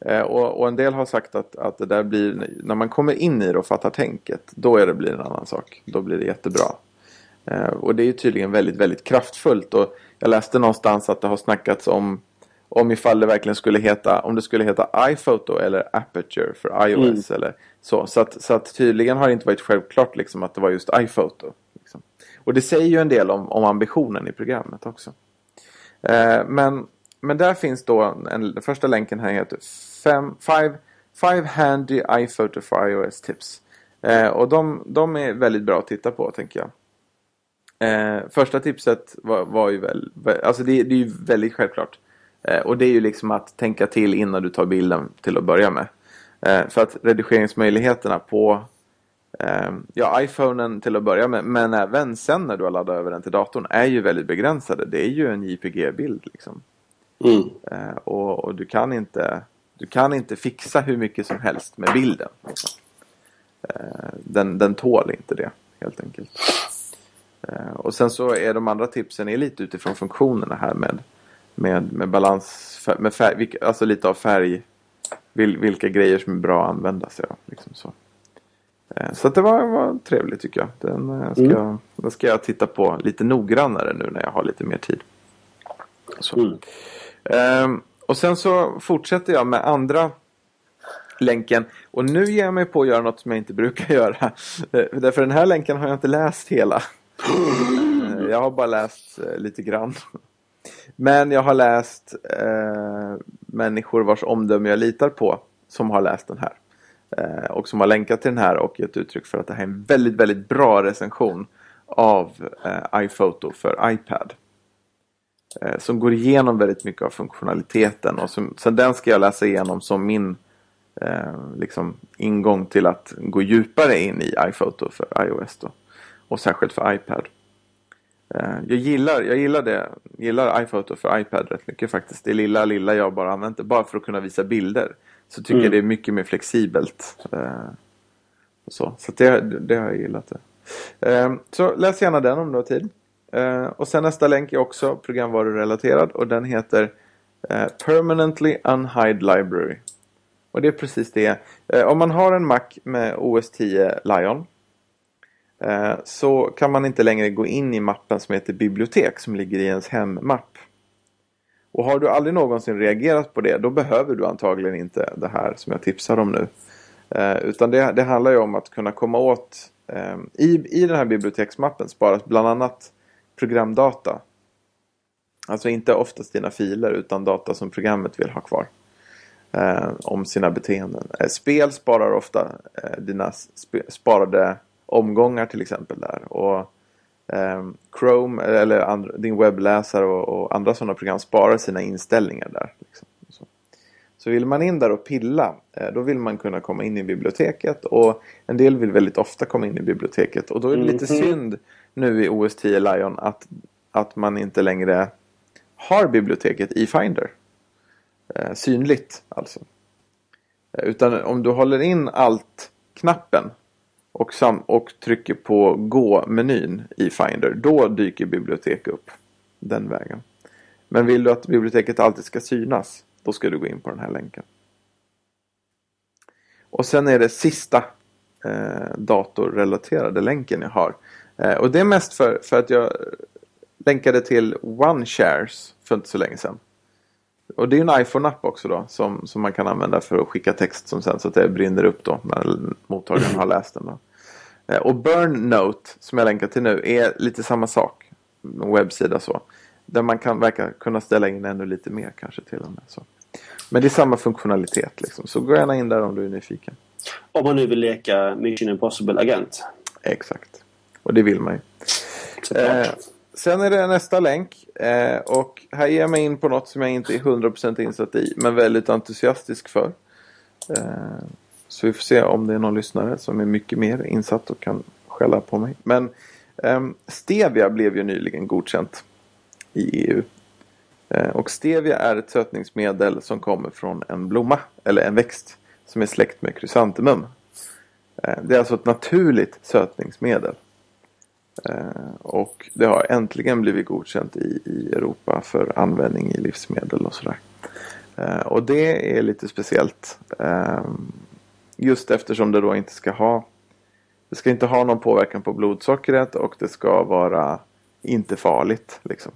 Eh, och, och en del har sagt att, att det där blir, när man kommer in i det och fattar tänket, då är det blir en annan sak. Då blir det jättebra. Eh, och det är tydligen väldigt, väldigt kraftfullt. Och jag läste någonstans att det har snackats om om ifall det verkligen skulle heta, om det skulle heta iPhoto eller Aperture för iOS eller så. Så att, så att tydligen har det inte varit självklart liksom att det var just iPhoto. Liksom. Och det säger ju en del om, om ambitionen i programmet också. Eh, men, men där finns då, en, den första länken här heter fem, five, five Handy iPhoto for iOS Tips. Eh, och de, de är väldigt bra att titta på tänker jag. Eh, första tipset var, var ju väl, alltså det, det är ju väldigt självklart. Eh, och det är ju liksom att tänka till innan du tar bilden till att börja med. Eh, för att redigeringsmöjligheterna på eh, ja, iPhonen till att börja med, men även sen när du har laddat över den till datorn är ju väldigt begränsade. Det är ju en JPG-bild liksom. Mm. Eh, och, och du kan inte du kan inte fixa hur mycket som helst med bilden. Eh, den, den tål inte det helt enkelt. Eh, och sen så är de andra tipsen är lite utifrån funktionerna här med, med, med balans, med färg, alltså lite av färg, vil, vilka grejer som är bra att använda sig av. Liksom så. Så det var, var trevligt tycker jag. Den ska, Mm. den ska jag titta på lite noggrannare nu när jag har lite mer tid. Så. Mm. Ehm, och sen så fortsätter jag med andra länken. Och nu ger jag mig på att göra något som jag inte brukar göra. Eh, Därför den här länken har jag inte läst hela. Eh, jag har bara läst eh, lite grann. Men jag har läst eh, människor vars omdöme jag litar på som har läst den här. Eh, och som har länkat till den här och gett uttryck för att det här är en väldigt, väldigt bra recension av eh, iPhoto för iPad som går igenom väldigt mycket av funktionaliteten. Och som, sen den ska jag läsa igenom som min eh, liksom ingång till att gå djupare in i iPhoto för iOS. Då. Och särskilt för iPad. Eh, jag gillar, jag gillar det. Gillar iPhoto för iPad rätt mycket faktiskt. Det lilla, lilla jag bara använt det bara för att kunna visa bilder. Så tycker Mm. jag det är mycket mer flexibelt. Eh, och så så det, det har jag gillat. Det. Eh, så läs gärna den om du har tid. Eh, och sen nästa länk är också programvarurelaterad och den heter eh, Permanently Unhide Library Och det är precis det. Eh, om man har en Mac med OS 10 Lion eh, så kan man inte längre gå in i mappen som heter bibliotek som ligger i ens hemmapp. Och har du aldrig någonsin reagerat på det då behöver du antagligen inte det här som jag tipsar om nu. Eh, utan det, det handlar ju om att kunna komma åt eh, i, I den här biblioteksmappen sparas bland annat programdata. Alltså inte oftast dina filer utan data som programmet vill ha kvar. Eh, om sina beteenden. Eh, spel sparar ofta eh, dina sp sparade omgångar till exempel där. Och eh, Chrome eller andra, din webbläsare och, och, andra sådana program sparar sina inställningar där. Liksom. Så. så vill man in där och pilla eh, då vill man kunna komma in i biblioteket och en del vill väldigt ofta komma in i biblioteket och då är det lite mm -hmm. synd nu i OS 10 Lion att, att man inte längre har biblioteket i Finder. Eh, synligt alltså. Eh, utan om du håller in Alt-knappen och, och trycker på Gå-menyn i Finder. Då dyker bibliotek upp den vägen. Men vill du att biblioteket alltid ska synas. Då ska du gå in på den här länken. Och sen är det sista eh, datorrelaterade länken jag har. Eh, och det är mest för, för att jag länkade till OneShares för inte så länge sedan. Och det är en iPhone-app också då som, som man kan använda för att skicka text som sen så att det brinner upp då när mottagaren har läst den. Då. Eh, och BurnNote som jag länkar till nu är lite samma sak. En webbsida så. Där man kan verka kunna ställa in ännu lite mer kanske till och med. Så. Men det är samma funktionalitet liksom. Så gå gärna in där om du är nyfiken. Om man nu vill leka Mission Impossible Agent. Exakt. Och det vill man ju. Eh, sen är det nästa länk. Eh, och här ger jag mig in på något som jag inte är 100% insatt i. Men väldigt entusiastisk för. Eh, så vi får se om det är någon lyssnare som är mycket mer insatt och kan skälla på mig. Men eh, Stevia blev ju nyligen godkänt i EU. Eh, och Stevia är ett sötningsmedel som kommer från en blomma eller en växt som är släkt med krysantemum. Eh, det är alltså ett naturligt sötningsmedel. Eh, och det har äntligen blivit godkänt i, i Europa för användning i livsmedel och sådär. Eh, och det är lite speciellt. Ehm, just eftersom det då inte ska ha Det ska inte ha någon påverkan på blodsockret och det ska vara inte farligt. Liksom.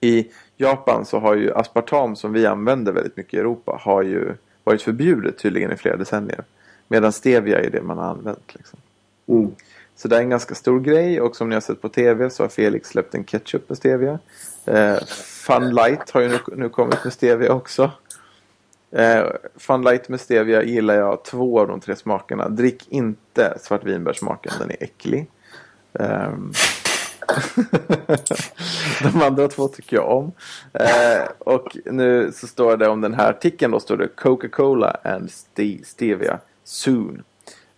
I Japan så har ju aspartam som vi använder väldigt mycket i Europa har ju varit förbjudet tydligen i flera decennier. Medan stevia är det man har använt. Liksom. Mm. Så det är en ganska stor grej och som ni har sett på tv så har Felix släppt en ketchup med stevia. Eh, Fun Light har ju nu, nu kommit med stevia också. Eh, Fun Light med stevia gillar jag två av de tre smakerna. Drick inte svartvinbärssmaken, den är äcklig. Eh, de andra två tycker jag om. Eh, och nu så står det om den här artikeln då står det Coca-Cola and Stevia soon.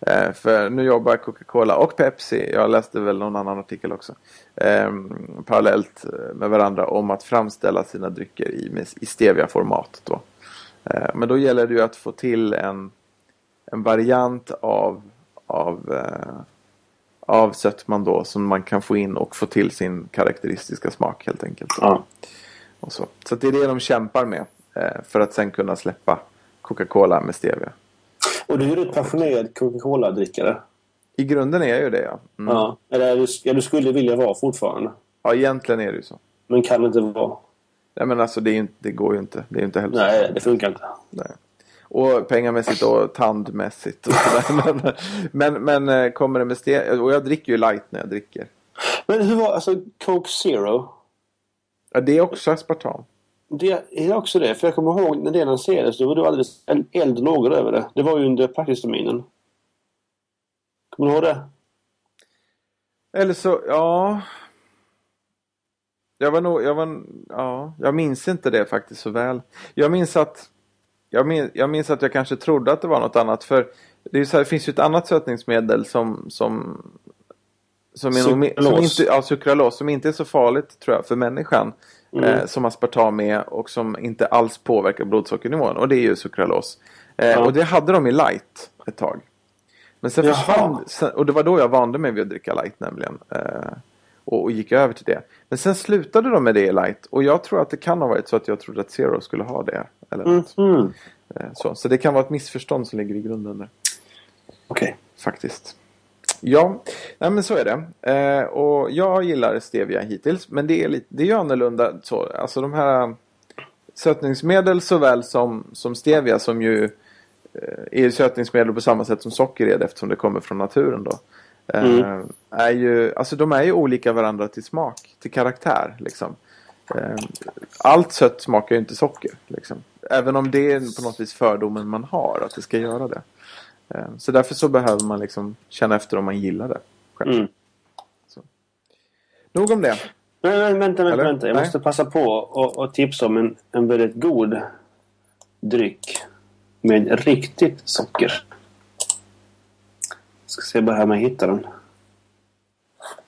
Eh, för nu jobbar Coca-Cola och Pepsi, jag läste väl någon annan artikel också, eh, parallellt med varandra om att framställa sina drycker i, i stevia-format. Då. Eh, men då gäller det ju att få till en, en variant av, av, eh, av sötman då som man kan få in och få till sin karaktäristiska smak helt enkelt. Ja. Och så så det är det de kämpar med eh, för att sen kunna släppa Coca-Cola med stevia. Och du är ju passionerad Coca-Cola-drickare. I grunden är jag ju det ja. Mm. Ja, eller du, ja, du skulle vilja vara fortfarande. Ja, egentligen är det ju så. Men kan inte vara. Nej men alltså det, är inte, det går ju inte. Det är inte heller Nej, det funkar inte. Nej. Och pengamässigt och tandmässigt och sådär. men, men, men eh, kommer det med steg... Och jag dricker ju light när jag dricker. Men hur var alltså Coke Zero? Ja, det är också aspartam. Det är också det. För jag kommer ihåg när det lanserades. Då var det alldeles en eld lågor över det. Det var ju under praxisterminen. Kommer du ihåg det? Eller så, ja. Jag var nog, jag var, ja, jag minns inte det faktiskt så väl. Jag minns att jag minns, jag minns att jag kanske trodde att det var något annat för det, är så här, det finns ju ett annat sötningsmedel som som som, är som inte, ja, sukralos som inte är så farligt tror jag för människan. Mm. Eh, som aspartam är och som inte alls påverkar blodsockernivån och det är ju sukralos. Eh, ja. Och det hade de i light ett tag. Men sen Jaha. försvann, och det var då jag vande mig vid att dricka light nämligen. Eh, och, och, gick över till det. Men sen slutade de med det i light och jag tror att det kan ha varit så att jag trodde att Zero skulle ha det. Eller något. Mm. Så, så det kan vara ett missförstånd som ligger i grunden där. Okej. Okay. Faktiskt. Ja, nej men så är det. Eh, och jag gillar stevia hittills. Men det är, lite, det är ju annorlunda. Så, alltså de här sötningsmedel såväl som, som stevia som ju eh, är sötningsmedel på samma sätt som socker är det eftersom det kommer från naturen då. Eh, mm. är ju, alltså de är ju olika varandra till smak, till karaktär liksom. Eh, allt sött smakar ju inte socker liksom. Även om det är på något vis fördomen man har att det ska göra det. Eh, så därför så behöver man liksom känna efter om man gillar det. Själv. Mm. Så. Nog om det. Men, men vänta, vänta, vänta. Jag Nej. måste passa på och, och tipsa om en, en väldigt god dryck med riktigt socker. Jag ska se bara här om jag hittar den.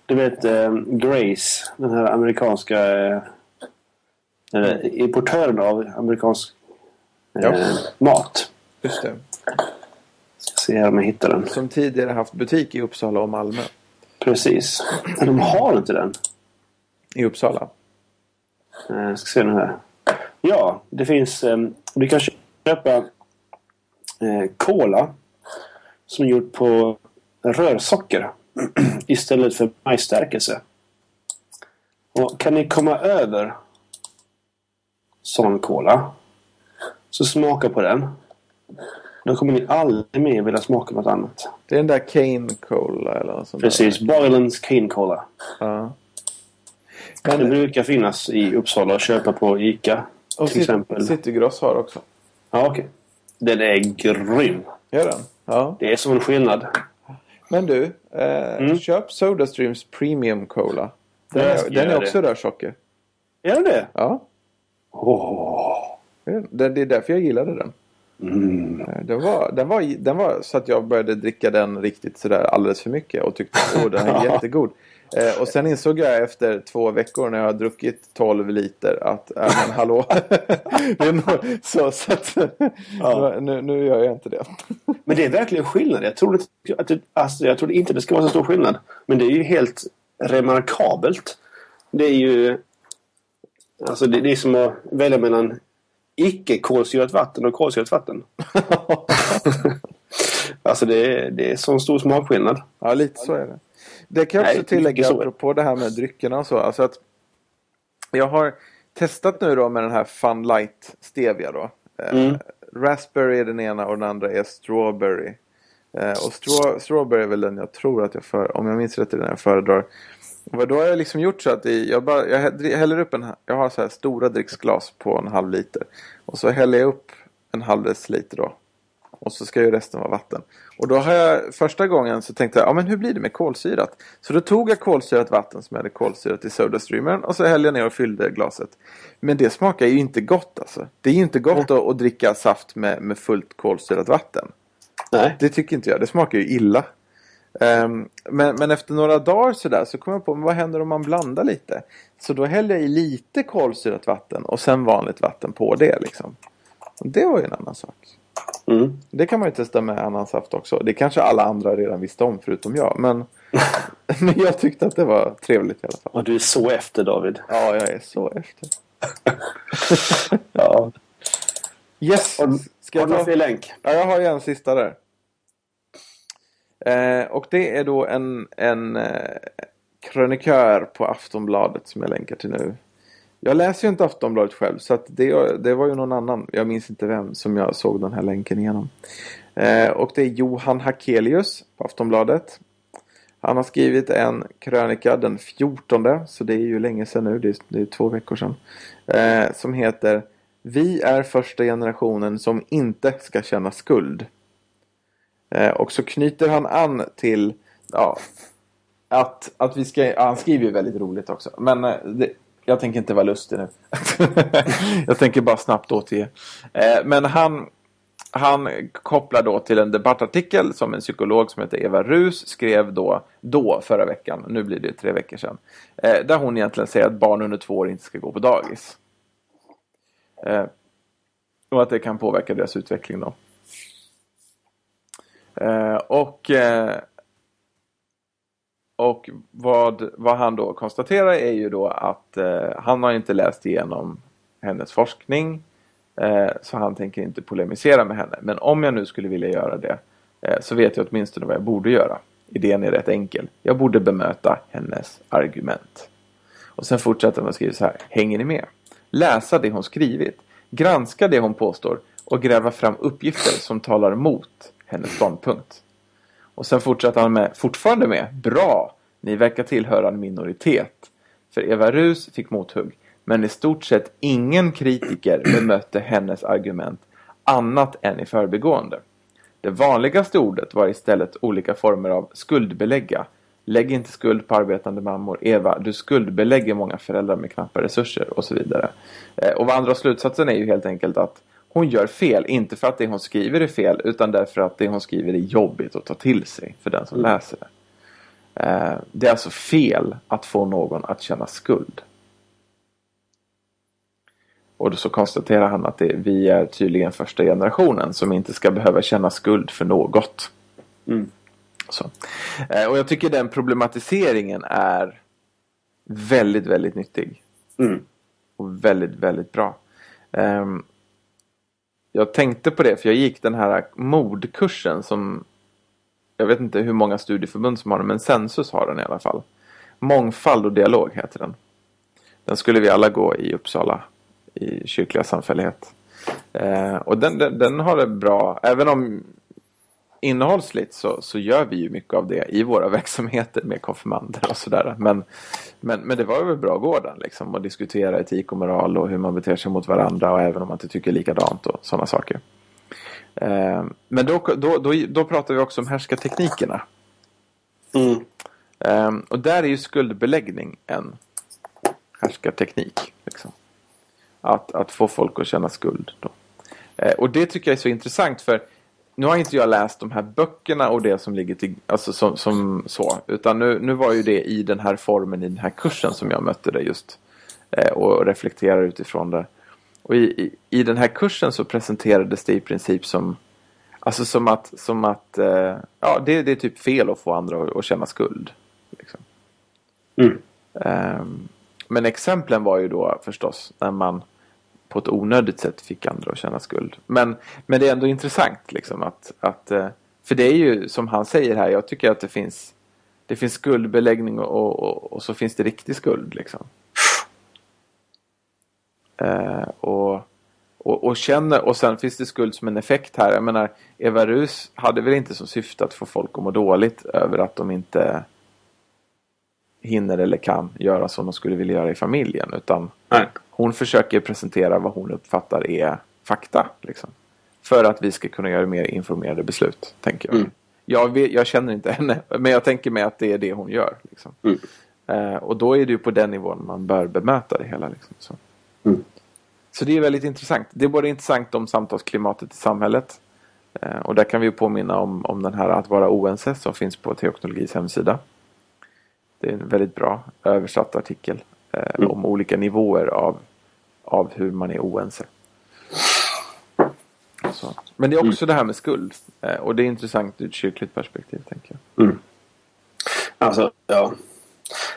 Du vet eh, Grace, den här amerikanska eh, importören av amerikansk eh, ja. mat. Just det. Se om jag hittar den. Som tidigare haft butik i Uppsala och Malmö. Precis. Men de har inte den. I Uppsala? Eh, jag ska se nu här. Ja, det finns... Eh, du kan köpa eh, Cola som är gjort på rörsocker istället för majsstärkelse. Och kan ni komma över sån cola så smaka på den. Då kommer ni aldrig mer vilja smaka något annat. Det är den där Cane Cola eller sånt Precis, Boylens Cane Cola. Ja. Men... Det brukar finnas i Uppsala att köpa på ICA. Och till exempel. Citygross har också. Ja, okej. Okay. Den är grym. Gör den? Ja. Det är som en skillnad. Men du, eh, mm. köp Sodastreams Premium Cola. Den, är, den är också rörsocker. Är den det? Ja. Oh. Det, det är därför jag gillade den. Mm. Eh, den, var, den, var, den var så att jag började dricka den riktigt sådär alldeles för mycket och tyckte att den är jättegod. Eh, och sen insåg jag efter två veckor när jag har druckit 12 liter att, äh, men hallå. så, så att, ja. nu, nu gör jag inte det. men det är verkligen skillnad. Jag trodde, att det, alltså, jag trodde inte det skulle vara så stor skillnad. Men det är ju helt remarkabelt. Det är ju... Alltså det, det är som att välja mellan icke kolsyrat vatten och kolsyrat vatten. alltså det är, det är sån stor smakskillnad. Ja, lite så är det. Det kan jag också Nej, tillägga apropå det här med dryckerna och så. Alltså att jag har testat nu då med den här Fun Light Stevia då. Eh, mm. Raspberry är den ena och den andra är Strawberry. Eh, och straw, Strawberry är väl den jag tror att jag för, om jag minns rätt är den jag föredrar. Och då har jag liksom gjort så att jag, bara, jag häller upp en, jag har så här stora dricksglas på en halv liter. Och så häller jag upp en halv deciliter då. Och så ska ju resten vara vatten. Och då har jag första gången så tänkte jag, ja men hur blir det med kolsyrat? Så då tog jag kolsyrat vatten som jag hade kolsyrat i Sodastreamern och så hällde jag ner och fyllde glaset. Men det smakar ju inte gott alltså. Det är ju inte gott att, att dricka saft med, med fullt kolsyrat vatten. Nej. Det tycker inte jag. Det smakar ju illa. Um, men, men efter några dagar sådär så kom jag på, men vad händer om man blandar lite? Så då hällde jag i lite kolsyrat vatten och sen vanligt vatten på det liksom. Och det var ju en annan sak. Mm. Det kan man ju testa med annan saft också. Det kanske alla andra redan visste om förutom jag. Men, men jag tyckte att det var trevligt i alla fall. Och du är så efter David. Ja, jag är så efter. ja. Yes. Ska jag ta... länk? Ja, jag har ju en sista där. Eh, och det är då en, en eh, krönikör på Aftonbladet som jag länkar till nu. Jag läser ju inte Aftonbladet själv så att det, det var ju någon annan, jag minns inte vem, som jag såg den här länken igenom. Eh, och det är Johan Hakelius på Aftonbladet. Han har skrivit en krönika den 14 så det är ju länge sedan nu, det är, det är två veckor sedan. Eh, som heter Vi är första generationen som inte ska känna skuld. Eh, och så knyter han an till ja, att, att vi ska, ja, han skriver ju väldigt roligt också. Men eh, det, jag tänker inte vara lustig nu. jag tänker bara snabbt återge. Eh, men han, han kopplar då till en debattartikel som en psykolog som heter Eva Rus skrev då, då förra veckan. Nu blir det tre veckor sedan. Eh, där hon egentligen säger att barn under två år inte ska gå på dagis. Eh, och att det kan påverka deras utveckling då. Eh, och eh, och vad, vad han då konstaterar är ju då att eh, han har inte läst igenom hennes forskning. Eh, så han tänker inte polemisera med henne. Men om jag nu skulle vilja göra det eh, så vet jag åtminstone vad jag borde göra. Idén är rätt enkel. Jag borde bemöta hennes argument. Och sen fortsätter man skriva så här. Hänger ni med? Läsa det hon skrivit. Granska det hon påstår och gräva fram uppgifter som talar emot hennes ståndpunkt. Och sen fortsätter han med, fortfarande med, bra, ni verkar tillhöra en minoritet. För Eva Rus fick mothugg, men i stort sett ingen kritiker bemötte hennes argument annat än i förbigående. Det vanligaste ordet var istället olika former av skuldbelägga. Lägg inte skuld på arbetande mammor. Eva, du skuldbelägger många föräldrar med knappa resurser och så vidare. Eh, och vad andra slutsatsen är ju helt enkelt att hon gör fel, inte för att det hon skriver är fel utan därför att det hon skriver är jobbigt att ta till sig för den som mm. läser det. Eh, det är alltså fel att få någon att känna skuld. Och då så konstaterar han att det, vi är tydligen första generationen som inte ska behöva känna skuld för något. Mm. Så. Eh, och jag tycker den problematiseringen är väldigt, väldigt nyttig. Mm. Och väldigt, väldigt bra. Um, jag tänkte på det för jag gick den här mordkursen som jag vet inte hur många studieförbund som har den men Sensus har den i alla fall. Mångfald och dialog heter den. Den skulle vi alla gå i Uppsala i kyrkliga samfällighet. Eh, och den, den, den, har det bra, även om innehållsligt så, så gör vi ju mycket av det i våra verksamheter med konfirmander och sådär. Men, men, men det var väl bra att gå den liksom och diskutera etik och moral och hur man beter sig mot varandra och även om man inte tycker likadant och sådana saker. Eh, men då, då, då, då pratar vi också om härskarteknikerna. Mm. Eh, och där är ju skuldbeläggning en härskarteknik. Liksom. Att, att få folk att känna skuld. Då. Eh, och det tycker jag är så intressant för nu har inte jag läst de här böckerna och det som ligger till, alltså som, som så. Utan nu, nu var ju det i den här formen i den här kursen som jag mötte det just. Eh, och reflekterar utifrån det. Och i, i, i, den här kursen så presenterades det i princip som Alltså som att, som att eh, ja, det, det är typ fel att få andra att, att känna skuld. Liksom. Mm. Um, men exemplen var ju då förstås när man på ett onödigt sätt fick andra att känna skuld. Men, men det är ändå intressant liksom att, att eh, för det är ju som han säger här, jag tycker att det finns det finns skuldbeläggning och, och, och så finns det riktig skuld liksom. Eh, och, och, och, känner, och sen finns det skuld som en effekt här. Jag menar, Eva Rus hade väl inte som syfte att få folk att må dåligt över att de inte hinner eller kan göra som de skulle vilja göra i familjen. Utan Nej. hon försöker presentera vad hon uppfattar är fakta. Liksom. För att vi ska kunna göra mer informerade beslut, tänker jag. Mm. Jag, vet, jag, känner inte henne, men jag tänker mig att det är det hon gör. Liksom. Mm. Eh, och då är det ju på den nivån man bör bemöta det hela. Liksom, så. Mm. så det är väldigt intressant. Det är både intressant om samtalsklimatet i samhället. Eh, och där kan vi påminna om, om den här att vara oense som finns på Teoknologis hemsida. Det är en väldigt bra översatt artikel eh, mm. om olika nivåer av, av hur man är oense. Så. Men det är också mm. det här med skuld. Eh, och det är intressant ur ett kyrkligt perspektiv tänker jag. Mm. Alltså, ja.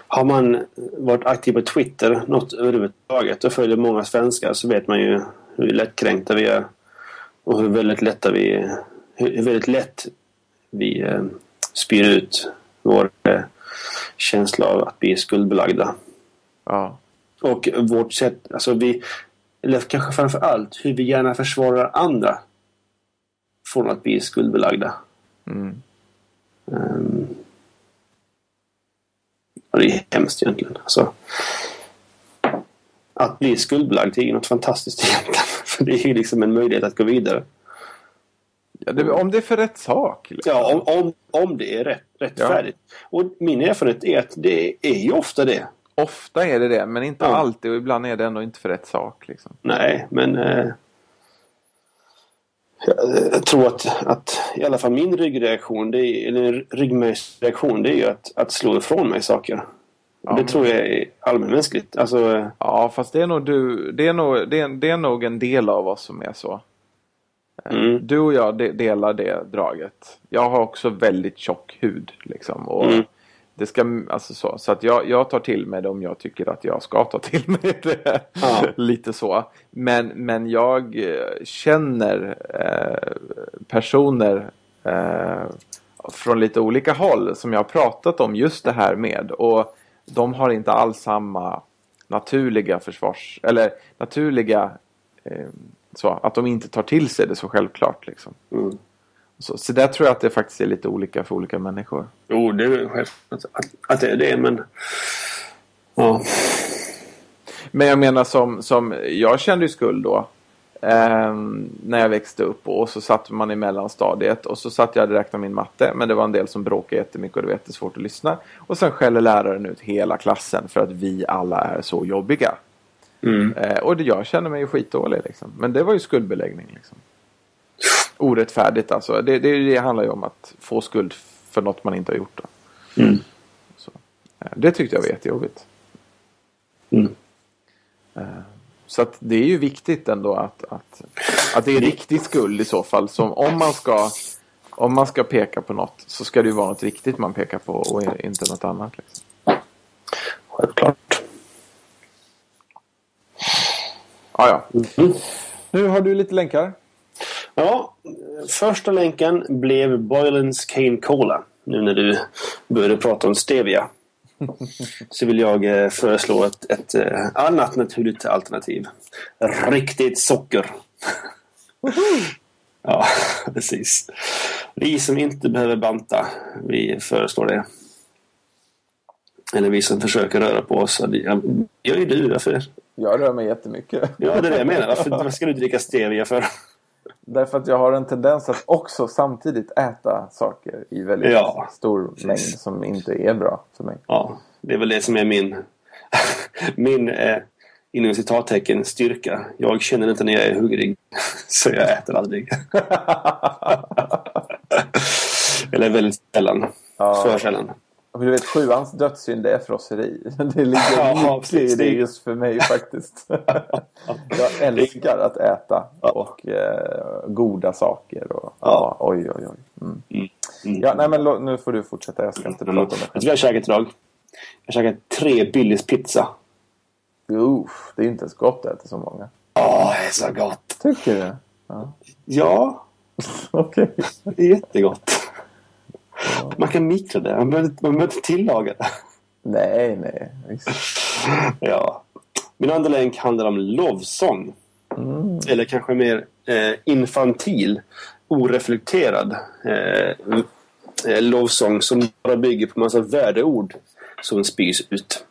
Har man varit aktiv på Twitter något överhuvudtaget och följer många svenskar så vet man ju hur lättkränkta vi är. Och hur väldigt lätta vi hur väldigt lätt vi eh, spyr ut vår eh, känsla av att bli skuldbelagda. Ja. Och vårt sätt, alltså vi, eller kanske framför allt hur vi gärna försvarar andra från att bli skuldbelagda. Mm. Um, det är hemskt egentligen. Alltså, att bli skuldbelagd är ju något fantastiskt egentligen. För det är ju liksom en möjlighet att gå vidare. Ja, det, om det är för rätt sak. Liksom. Ja, om, om, om det är rätt, rättfärdigt. Ja. Och min erfarenhet är att det är ju ofta det. Ofta är det det, men inte ja. alltid och ibland är det ändå inte för rätt sak. Liksom. Nej, men eh, jag tror att, att i alla fall min ryggreaktion, det är, eller ryggmärgsreaktion, det är ju att, att slå ifrån mig saker. Ja, det tror jag är allmänmänskligt. Alltså, ja, fast det är nog du. Det är nog, det är, det är nog en del av oss som är så. Eh, mm. Du och jag delar det draget. Jag har också väldigt tjock hud. Liksom, och mm. Det ska, alltså så, så att jag, jag tar till mig det om jag tycker att jag ska ta till mig det. Ja. Lite så. Men, men jag eh, känner eh, personer eh, från lite olika håll som jag har pratat om just det här med. Och de har inte alls samma naturliga försvars... Eller naturliga... Eh, så, att de inte tar till sig det så självklart. Liksom. Mm. Så, så där tror jag att det faktiskt är lite olika för olika människor. Jo, det är självklart att, att det är det, men... Ja. Men jag menar som, som jag kände ju skuld då. ehm, när jag växte upp och så satt man i mellanstadiet och så satt jag och räknade min matte. Men det var en del som bråkade jättemycket och det var jättesvårt att lyssna. Och sen skäller läraren ut hela klassen för att vi alla är så jobbiga. Mm. Eh, och det, jag kände mig skitdålig liksom. Men det var ju skuldbeläggning liksom. Orättfärdigt alltså. Det, det, det handlar ju om att få skuld för något man inte har gjort. Då. Mm. Så, eh, det tyckte jag var jättejobbigt. Mm. Eh, Så att det är ju viktigt ändå att, att, att det är riktig skuld i så fall. Som om man ska om man ska peka på något så ska det ju vara något riktigt man pekar på och inte något annat. Liksom. Självklart. Ah, ja. Mm. Nu har du lite länkar. Ja, första länken blev Boylens Cane Cola. Nu när du började prata om stevia. Så vill jag eh, föreslå ett, ett eh, annat naturligt alternativ. Riktigt socker. ja, precis. Vi som inte behöver banta, vi föreslår det. Eller vi som försöker röra på oss. Ja, gör ju du. Varför? Jag rör mig jättemycket. Ja, det är det jag menar. Varför, varför ska du dricka stevia för? Därför att jag har en tendens att också samtidigt äta saker i väldigt Ja. stor mängd som inte är bra för mig. Ja, det är väl det som är min, min eh, inom citattecken styrka. Jag känner inte när jag är hungrig. Så jag äter aldrig. Eller väldigt sällan. Ja. För sällan. Och du vet, sjuans dödssynd är frosseri. Det ligger Ja, mycket i det just för mig faktiskt. jag älskar att äta och eh, goda saker. Och, ja. Ja. oj, oj, oj. Mm. Mm. Ja, nej, men nu får du fortsätta. Jag ska inte Mm. prata om Vet det du vad jag käkat idag? Jag käkat tre Billys pizza. Uff, det är inte ens gott att äta så många. Åh, det är så gott! Tycker du? Ja. Ja, Okej. det är jättegott. Man kan mikra det. Man behöver, man behöver inte tillaga det. Nej, nej. Ja. Min andra länk handlar om lovsång. Eller kanske mer eh, infantil, oreflekterad eh, eh, lovsång som bara bygger på massa värdeord som spys ut.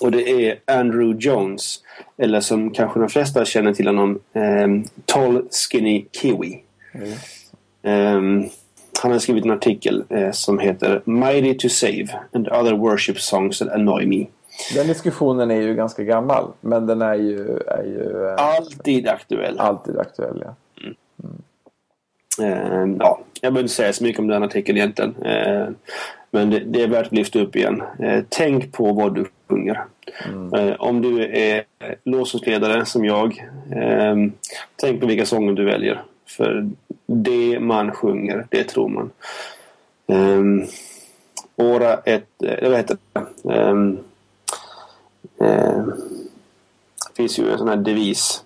Och det är Andrew Jones, eller som kanske de flesta känner till honom, eh, Tall Skinny Kiwi. Ehm, han har skrivit en artikel eh, som heter Mighty to Save and other worship songs that annoy me. Den diskussionen är ju ganska gammal. Men den är ju, är ju eh, Alltid aktuell. alltid aktuell. Ja. Eh, ja, jag behöver inte säga så mycket om den artikeln egentligen. Eh, men det, det är värt att lyfta upp igen. Eh, tänk på vad du sjunger. Eh, om du är lovsångsledare som jag. Tänk på vilka sånger du väljer. För det man sjunger, det tror man. Eh, Ora ett... Eh, vad heter det? Eh, eh, det finns ju en sån här devis.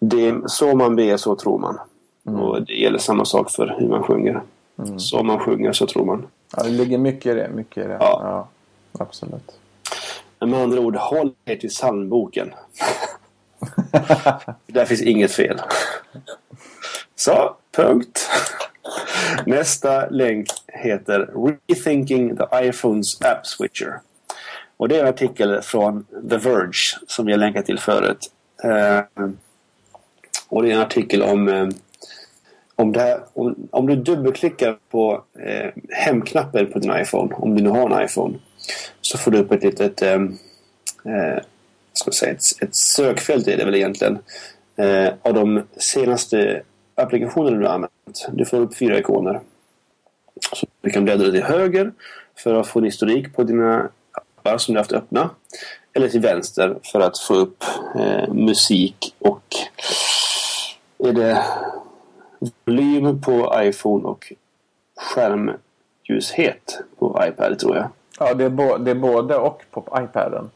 Det, så man ber, så tror man. Och det gäller samma sak för hur man sjunger. Så man sjunger, så tror man. Ja, det ligger mycket i det. Mycket i det. Ja. absolut. Men med andra ord, håll er till psalmboken. Där finns inget fel. Så, punkt. Nästa länk heter Rethinking the iPhones App Switcher. Och det är en artikel från The Verge som vi har länkat till förut. Eh, och det är en artikel om eh, om, det här, om, om du dubbelklickar på eh, hemknappen på din iPhone, om du nu har en iPhone, så får du upp ett litet eh, eh, ska säga, ett, ett sökfält är det väl egentligen eh, av de senaste applikationen du har använt. Du får upp fyra ikoner. Så du kan bläddra till höger för att få en historik på dina appar som du haft öppna. Eller till vänster för att få upp eh, musik och är det volym på iPhone och skärmljushet på iPad tror jag. Ja, det är, bo- det är både och på iPaden.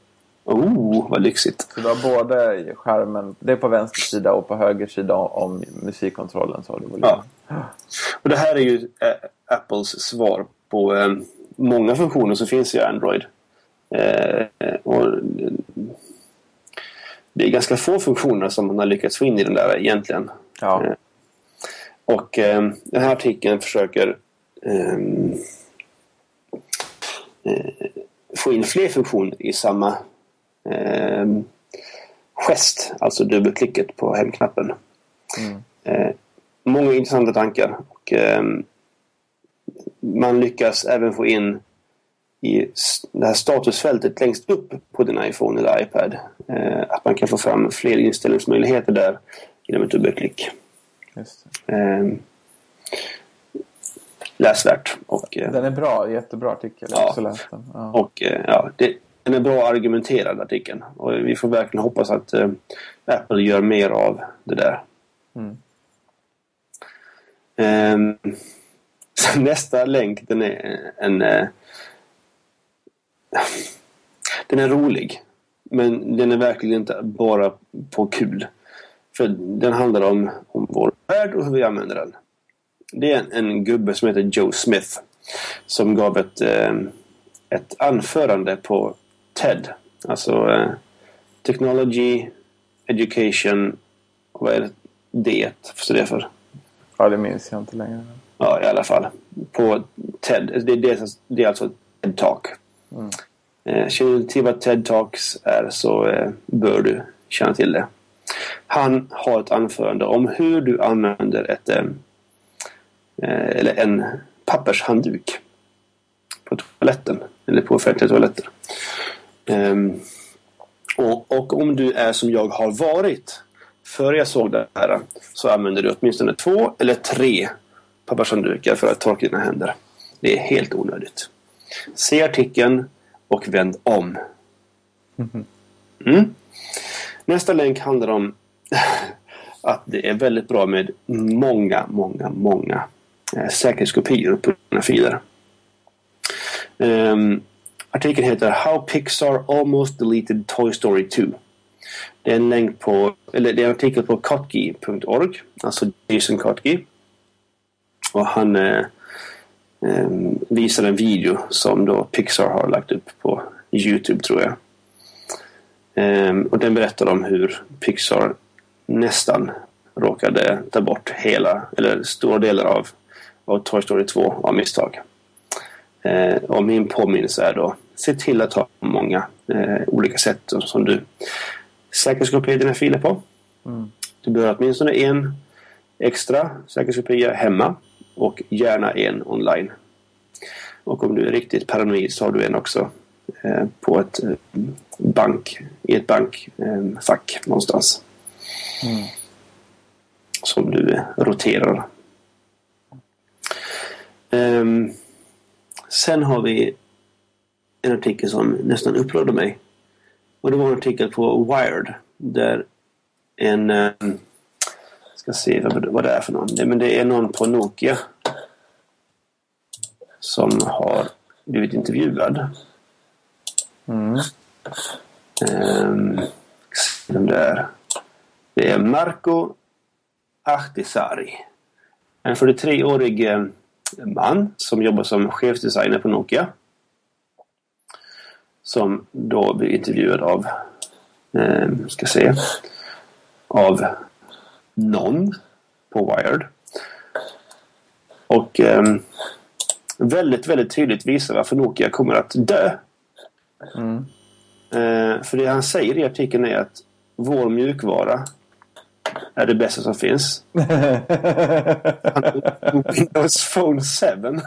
Oh, vad lyxigt. Så du har både skärmen, det är på vänster sida och på höger sida om musikkontrollen. Så har du. Ja. Och det här är ju eh, Apples svar på eh, många funktioner som finns i Android. Eh, och, eh, det är ganska få funktioner som man har lyckats få in i den där egentligen. Ja. Eh, Och eh, den här artikeln försöker ehm, eh, få in fler funktioner i samma eh, gest, alltså dubbelklicket på hemknappen. Eh, många intressanta tankar. Och, ehm, man lyckas även få in i det här statusfältet längst upp på din iPhone eller iPad. Eh, att man kan få fram fler inställningsmöjligheter där genom ett dubbelklick. Just. Eh, läsvärt. Och, eh, Den är bra, jättebra artikel. Jag har Ja. också läst den. Ja. och eh, ja, det, den är bra argumenterad artikeln. Och vi får verkligen hoppas att eh, Apple gör mer av det där. Mm. Så nästa länk den är en... eh, den är rolig. Men den är verkligen inte bara på kul. För den handlar om, om vår värld och hur vi använder den. Det är en, en gubbe som heter Joe Smith. Som gav ett, eh, ett anförande på TED. Alltså eh, Technology, Education vad är det D står det för? ja, det minns jag inte längre. Ja, i alla fall. På TED. Det, det, det är alltså TED Talk. Mm. Eh, känner du till vad TED Talks är så eh, bör du känna till det. Han har ett anförande om hur du använder ett eh, eller en pappershandduk på toaletten eller på offentliga toaletter. Um, och, och om du är som jag har varit före jag såg det här så använder du åtminstone två eller tre pappershanddukar för att torka dina händer. Det är helt onödigt. Se artikeln och vänd om. Mm. Nästa länk handlar om att det är väldigt bra med många, många, många eh, säkerhetskopior på dina filer. Um, artikeln heter How Pixar Almost Deleted Toy Story 2. Det är en länk på, eller det är en artikel på kotgi.org, alltså Jason Kotgi. Och han eh, eh, visar en video som då Pixar har lagt upp på Youtube tror jag. Eh, och den berättar om hur Pixar nästan råkade ta bort hela, eller stora delar av, av Toy Story 2 av misstag. Eh, och min påminnelse är då se till att ha många eh, olika sätt som du säkerhetskopiera dina filer på. Du behöver åtminstone en extra säkerhetskopia hemma och gärna en online. Och om du är riktigt paranoid så har du en också eh, på ett eh, bank, i ett bankfack eh, någonstans. Som du roterar. Ehm, sen har vi en artikel som nästan upprörde mig. Och det var en artikel på Wired. Där en... Eh, ska se vad, det är för någon. Men det är någon på Nokia. Som har blivit intervjuad. Mm. Ehm, se vem det är. Marco Ahtisaari. En 43-årig eh, man som jobbar som chefsdesigner på Nokia. Som då blir intervjuad av, eh, ska se, av någon på Wired. Och eh, väldigt, väldigt tydligt visar varför Nokia kommer att dö. Mm. Eh, för det han säger i artikeln är att vår mjukvara är det bästa som finns. Windows Phone 7.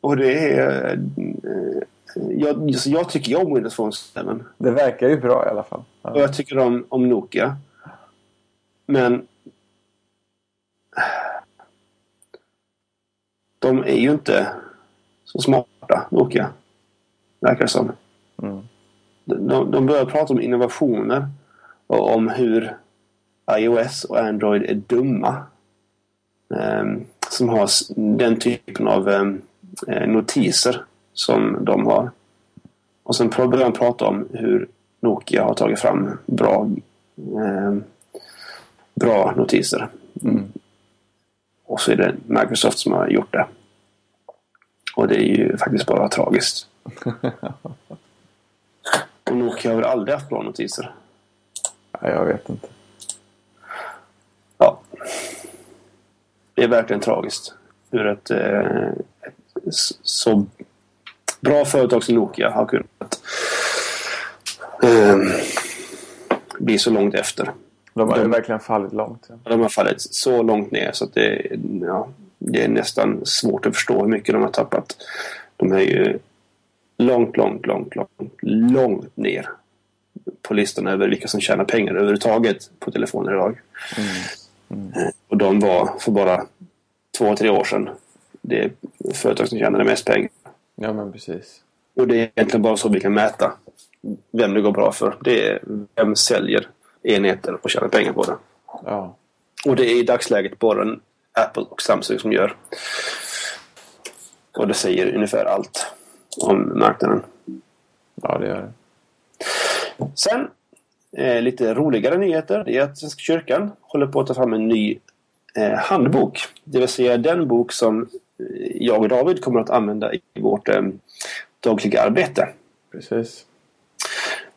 Och det är... eh, Jag, jag tycker om Windows Phone 7. det verkar ju bra i alla fall. Och Ja. jag tycker om, om Nokia. Men... De är ju inte så smarta, Nokia. Verkar det som. Mm. De, de börjar prata om innovationer. Och om hur iOS och Android är dumma. Ehm, som har den typen av eh, notiser som de har. Och sen började han prata om hur Nokia har tagit fram bra, eh, bra notiser. Mm. Och så är det Microsoft som har gjort det. Och det är ju faktiskt bara tragiskt. Och Nokia har väl aldrig haft bra notiser? Jag vet inte. Ja. Det är verkligen tragiskt. Hur ett, eh, ett så bra företag som Nokia har kunnat eh, bli så långt efter. De har de, verkligen fallit långt. Ja. De har fallit så långt ner så att det, ja, det är nästan svårt att förstå hur mycket de har tappat. De är ju långt, långt, långt, långt, långt ner på listan över vilka som tjänar pengar överhuvudtaget på telefoner idag. Mm. Mm. Och de var för bara två, tre år sedan det företag som tjänade mest pengar. Ja, men precis. Och det är egentligen bara så vi kan mäta vem det går bra för. Det är vem säljer enheter och tjänar pengar på det. Ja. Och det är i dagsläget bara Apple och Samsung som gör. Och det säger ungefär allt om marknaden. Ja, det gör det. Sen, eh, lite roligare nyheter. Det är att Svenska kyrkan håller på att ta fram en ny eh, handbok. Det vill säga den bok som jag och David kommer att använda i vårt eh, dagliga arbete. Precis.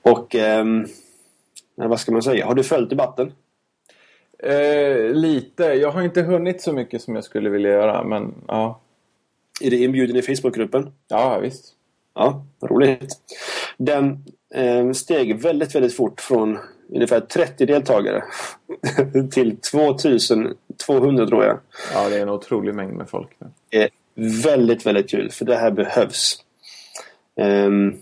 Och eh, vad ska man säga? Har du följt debatten? Eh, lite. Jag har inte hunnit så mycket som jag skulle vilja göra, men ja. Är det inbjuden i Facebookgruppen? Ja, visst. Ja, roligt. Den eh, steg väldigt, väldigt fort från ungefär 30 deltagare till 2200 tror jag. Ja, det är en otrolig mängd med folk. Det är väldigt, väldigt kul för det här behövs. Um,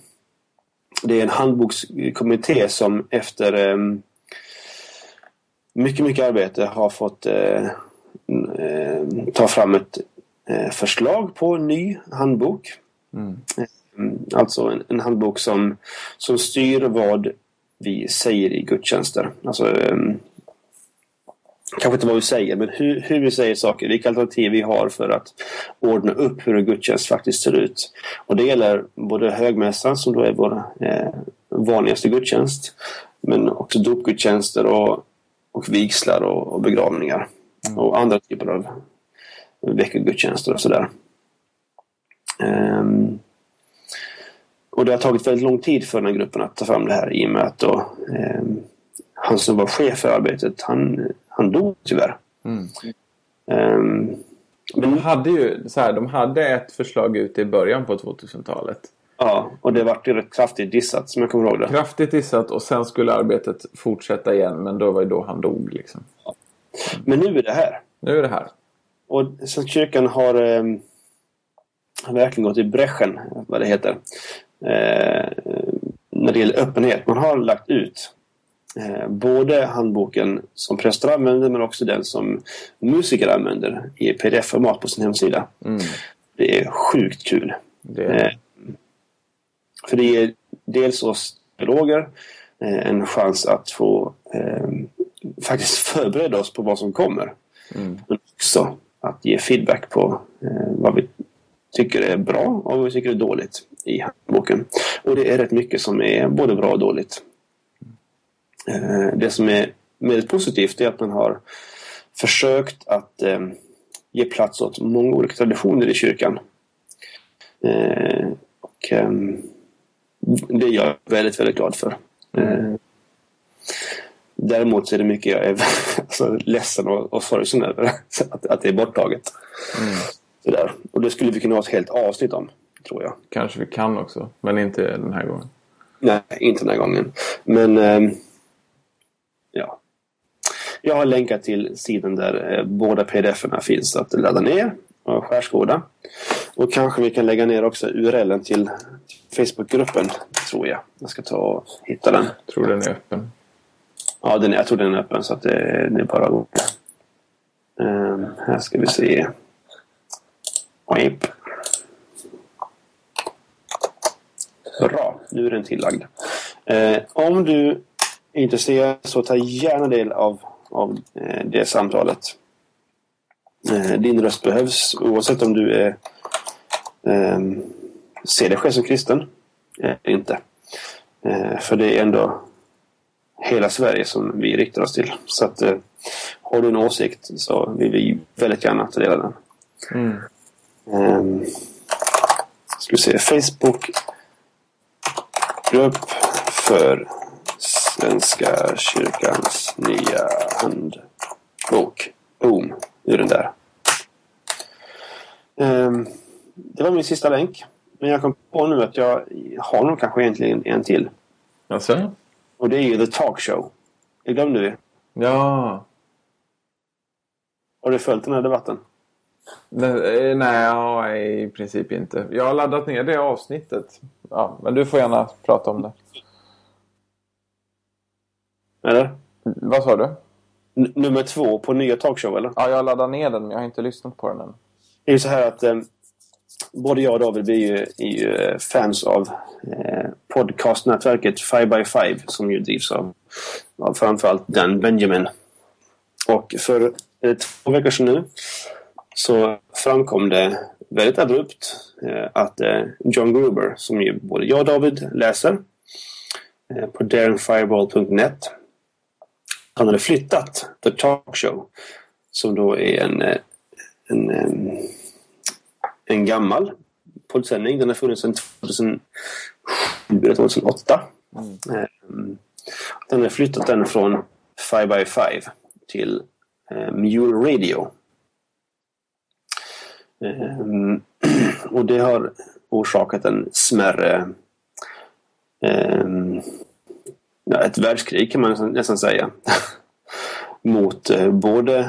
det är en handbokskommitté som efter um, mycket, mycket arbete har fått uh, uh, ta fram ett uh, förslag på en ny handbok. Mm. Alltså en, en, handbok som, som styr vad vi säger i gudstjänster. Alltså, um, kanske inte vad vi säger, men hur, hur, vi säger saker. Vilka alternativ vi har för att ordna upp hur en gudstjänst faktiskt ser ut. Och det gäller både högmässan som då är vår eh, vanligaste gudstjänst. Men också dopgudstjänster och, och vigslar och, och begravningar. Mm. Och andra typer av veckogudstjänster och sådär. Um, och det har tagit väldigt lång tid för den här gruppen att ta fram det här i och med att då, eh, han som var chef för arbetet, han, han dog tyvärr. Mm. Um, de hade ju så här, de hade ett förslag ute i början på 2000-talet. Ja, och det vart ju rätt kraftigt dissat som jag kommer ihåg det. Kraftigt dissat och sen skulle arbetet fortsätta igen men då var det då han dog liksom. Ja. Men nu är det här. Nu är det här. Och Svenska kyrkan har eh, verkligen gått i bräschen, vad det heter när det gäller öppenhet. Man har lagt ut eh, både handboken som präster använder men också den som musiker använder i pdf-format på sin hemsida. Mm. Det är sjukt kul. Det. Eh, för det ger dels oss teologer eh, en chans att få eh, faktiskt förbereda oss på vad som kommer. Mm. Men också att ge feedback på eh, vad vi tycker är bra och vad vi tycker är dåligt i handboken. Och det är rätt mycket som är både bra och dåligt. Eh, det som är väldigt positivt är att man har försökt att eh, ge plats åt många olika traditioner i kyrkan. Eh, och det är jag väldigt, väldigt glad för. Däremot så är det mycket jag är alltså, ledsen och, och sorgsen över att, att det är borttaget. Mm. Sådär. Och det skulle vi kunna ha ett helt avsnitt om tror jag. Kanske vi kan också, men inte den här gången. Nej, inte den här gången. Men eh, ja. Jag har länkat till sidan där eh, båda pdf-erna finns att ladda ner och skärskåda. Och kanske vi kan lägga ner också URLen till Facebookgruppen, tror jag. Jag ska ta och hitta den. Jag tror den är öppen. Ja, den jag tror den är öppen så att det, det är bara att gå. Um, här ska vi se. Wip. Bra, nu är den tillagd. Eh, om du är intresserad så ta gärna del av, av eh, det samtalet. Eh, din röst behövs oavsett om du är, eh, ser dig själv som kristen eller inte. Eh, för det är ändå hela Sverige som vi riktar oss till. Så att eh, har du en åsikt så vill vi väldigt gärna ta del av den. Mm. Um, ska vi se. Facebookgrupp för Svenska kyrkans nya handbok. Boom. Nu är den där. Um, det var min sista länk. Men jag kom på nu att jag har nog kanske egentligen en till. Alltså? Och det är ju The Talk Show. Det glömde vi. Ja. Har du följt den här debatten? Nej, eh, nej, ja, i princip inte. Jag har laddat ner det avsnittet. Ja, men du får gärna prata om det. Eller? Vad sa du? N- nummer två på nya talkshow, eller? Ja, jag har laddat ner den men jag har inte lyssnat på den än. Det är ju så här att eh, både jag och David vi är ju, är ju eh, fans av eh, podcastnätverket 5by5 som ju drivs av, av framförallt Dan Benjamin. Och för eh, två veckor sedan nu så framkom det väldigt abrupt eh, att eh, John Gruber, som ju både jag och David läser eh, på daringfireball.net han hade flyttat The Talk Show som då är en, en, en, en gammal poddsändning. Den har funnits sedan 2007 eller 2008. Mm. Den har flyttat den från 5by5 till eh, Mule Radio. Um, och det har orsakat en smärre um, ja, ett världskrig kan man nästan, nästan säga. Mot eh, både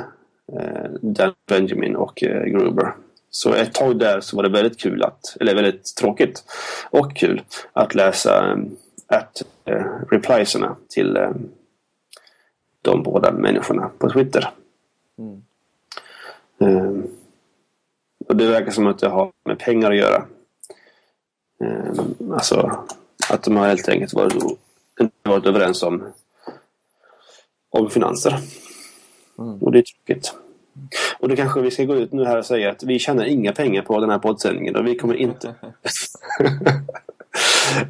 eh, Dan Benjamin och eh, Gruber. Så ett tag där så var det väldigt kul att, eller väldigt tråkigt och kul att läsa eh, att eh, replieserna till eh, de båda människorna på Twitter. Mm. Eh, och det verkar som att det har med pengar att göra. Eh, alltså att de har helt enkelt varit, inte varit överens om, om finanser. Mm. Och det är tråkigt. Och då kanske vi ska gå ut nu här och säga att vi tjänar inga pengar på den här poddsändningen och vi kommer inte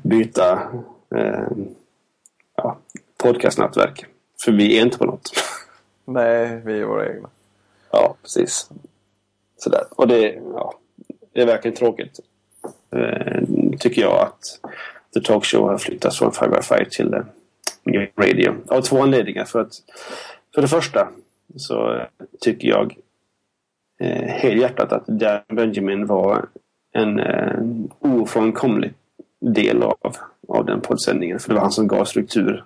byta eh, ja, podcastnätverk. För vi är inte på något. Nej, vi är våra egna. Ja, precis. Sådär. Och det, ja, det är verkligen tråkigt. Eh, tycker jag att The Talk Show har flyttats från 5 till eh, New Radio. Av två anledningar. För, att, för det första så tycker jag eh, helhjärtat att Dan Benjamin var en eh, ofrånkomlig del av, av den poddsändningen. För det var han som gav struktur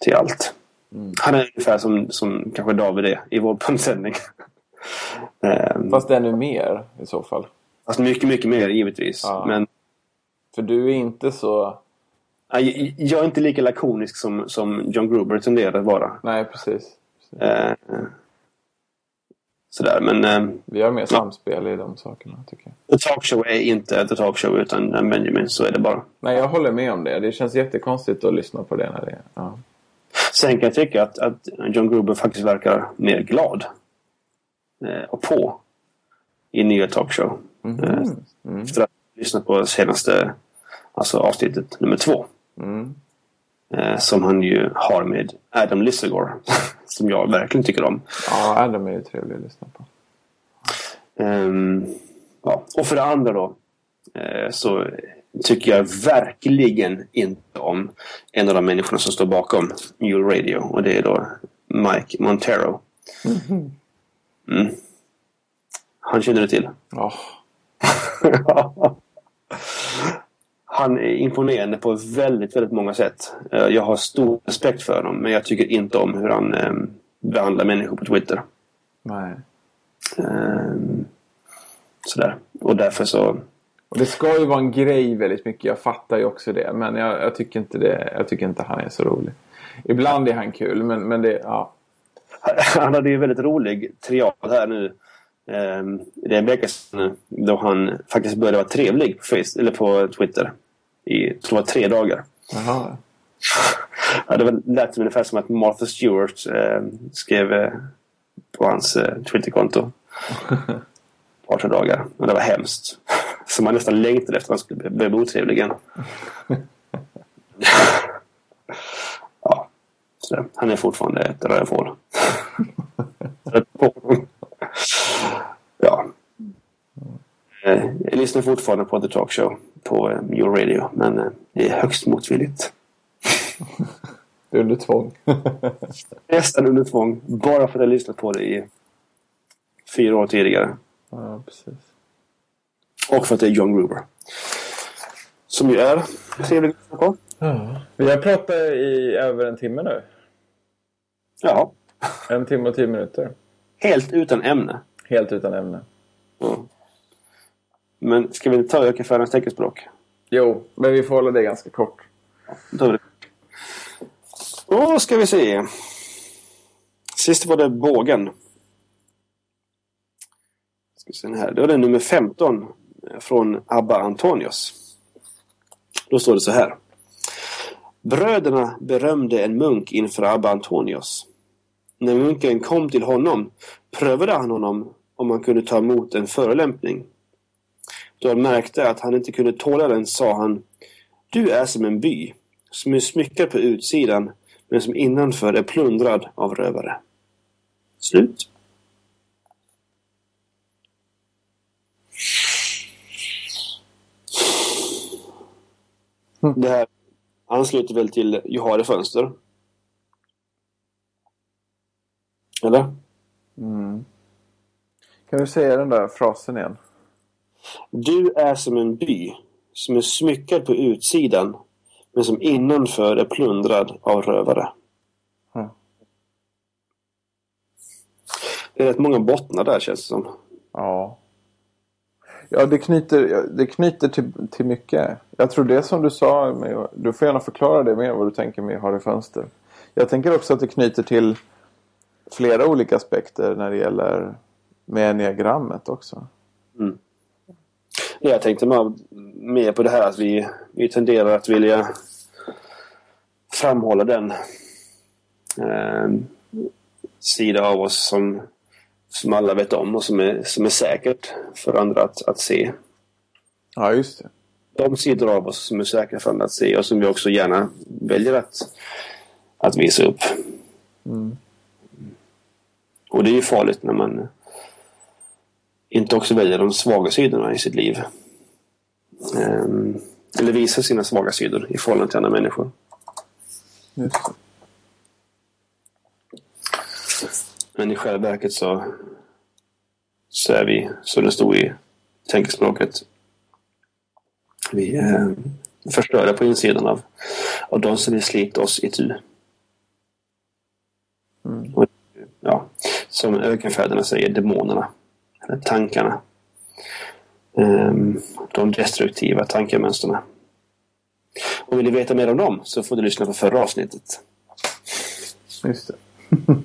till allt. Mm. Han är ungefär som, som kanske David är i vår poddsändning. Ehm, Fast ännu mer i så fall. Fast mycket, mycket mer givetvis. Ja. Men För du är inte så... jag är inte lika lakonisk som, som John Gruber tenderar att vara. Nej, precis. Eh, sådär, men eh, Vi har mer samspel i de sakerna tycker jag. The Talk Show är inte The Talk Show utan en Benjamin, så är det bara. Nej, jag håller med om det. Det känns jättekonstigt att lyssna på det när det. Ja. Sen kan jag tycka att, att John Gruber faktiskt verkar mer glad och på i nya Talk Show. Eh, Mm. Efter att ha lyssnat på senaste alltså avsnittet nummer två. Mm. Eh, som han ju har med Adam Lissagore. som jag verkligen tycker om. Ja, Adam är ju trevlig att lyssna på. Ehm, ja. Och för det andra då. eh, så tycker jag verkligen inte om en av de människorna som står bakom Mule Radio. Och det är då Mike Montero. Mm. Han känner du till? Ja, Han är imponerande på väldigt, väldigt många sätt. Eh, Jag har stor respekt för honom men jag tycker inte om hur han eh, behandlar människor på Twitter. nej. Ehm, Sådär. Och därför så... Och det ska ju vara en grej väldigt mycket. Jag fattar ju också det. Men jag, jag, tycker, inte det, jag tycker inte han är så rolig. Ibland är han kul, men, men det... Ja. Han hade ju väldigt rolig triad här nu. Ehm, Det är en vecka sedan nu, då han faktiskt började vara trevlig på, Facebook, eller på Twitter. I, jag tror det var tre dagar. Jaha. Ja, det lät ungefär som att Martha Stewart eh, skrev eh, på hans eh, Twitterkonto. Ett par, tre dagar. Och det var hemskt. Så man nästan längtade efter att han skulle bli otrevlig igen. Ja, så han är fortfarande ett rövhål. ja. Eh, jag lyssnar fortfarande på The Talk Show på eh, Your Radio. Men eh, det är högst motvilligt. Det är under tvång. Nästan under tvång. Bara för att jag lyssnat på det i fyra år tidigare. ja, precis. Och för att det är John Gruber. Som ju är trevlig att lyssna på. Vi har pratat i över en timme nu. Ja. En timme och tio minuter. Helt utan ämne. Helt utan ämne. Ja. Men ska vi ta ökenfärdens teckenspråk? Jo, men vi får hålla det ganska kort. Då det. Då ska vi se. Sist var det bågen. Ska se här. Då är det nummer 15 från Abba Antonios. Då står det så här. Bröderna berömde en munk inför Abba Antonios. När munken kom till honom prövade han honom om han kunde ta emot en förolämpning. Då han märkte att han inte kunde tåla den sa han Du är som en by som är smyckad på utsidan men som innanför är plundrad av rövare. Slut. Det här ansluter väl till Jag har det fönster? Eller? Kan du säga den där frasen igen? Du är som en by som är smyckad på utsidan men som innanför är plundrad av rövare. Mm. Det är rätt många bottnar där känns det som. Ja. Ja, det knyter, det knyter till, till mycket. Jag tror det som du sa, du får gärna förklara det mer vad du tänker med Har i fönster. Jag tänker också att det knyter till flera olika aspekter när det gäller med enneagrammet också. Jag tänkte mer- på det här att vi, vi tenderar att vilja framhålla den eh, sida av oss som, som alla vet om och som är, som är säkert för andra att, att se. Ja, just det. De sidor av oss som är säkra för andra att se och som vi också gärna väljer att, att visa upp. Och det är ju farligt när man inte också väljer de svaga sidorna i sitt liv. Ehm, eller visar sina svaga sidor i förhållande till andra människor. Just. Men i själva verket så, så är vi, så det stod i tänkespråket, vi eh, förstörda på insidan av, av de som vill slita oss i tu. Och, ja, som ökenfäderna säger, demonerna. Eller tankarna. Ehm, de destruktiva tankemönstren. Och vill du veta mer om dem så får du lyssna på förra avsnittet. Just det.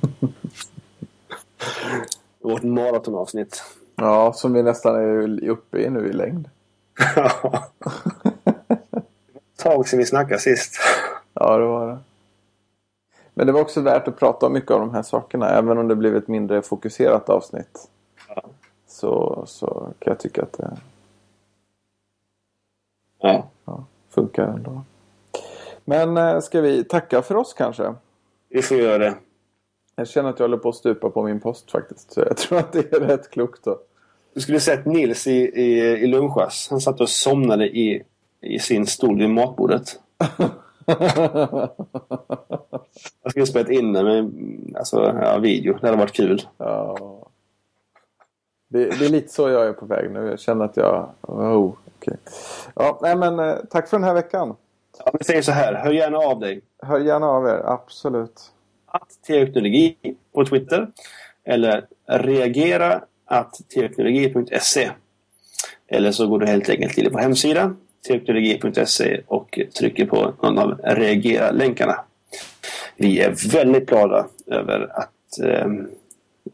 Vårt maratonavsnitt. Ja, som vi nästan är uppe i nu i längd. tag sedan vi snackade sist. Ja, det var det. Men det var också värt att prata om mycket av de här sakerna. Även om det blev ett mindre fokuserat avsnitt. Ja. Så, så kan jag tycka att det Ja. ja, funkar ändå. Men eh, ska vi tacka för oss kanske? Vi får göra det. Jag känner att jag håller på att stupa på min post faktiskt. Så jag tror att det är rätt klokt då. Du skulle sett Nils i, i, i lunchas. Han satt och somnade i, i sin stol vid matbordet. Jag skulle spelat in det med alltså, ja, video. Det hade varit kul. Ja. Det, det är lite så jag är på väg nu. Jag känner att jag... Oh, okej. Ja, nej men eh, tack för den här veckan. Ja, vi säger så här. Hör gärna av dig. Hör gärna av er, absolut. Att teoknologi på Twitter. Eller reagera att teoknologi.se. Eller så går du helt enkelt till vår hemsida teoknologi.se och trycker på någon av reagera-länkarna. Vi är väldigt glada över att eh,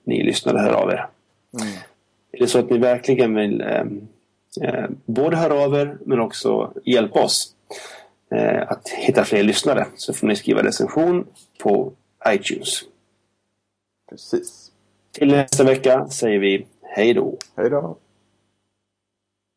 ni lyssnade och hör av er. Är det så att ni verkligen vill eh, eh, både höra av er men också hjälpa oss eh, att hitta fler lyssnare så får ni skriva recension på iTunes. Precis. Till nästa vecka säger vi Hej då. Hej då.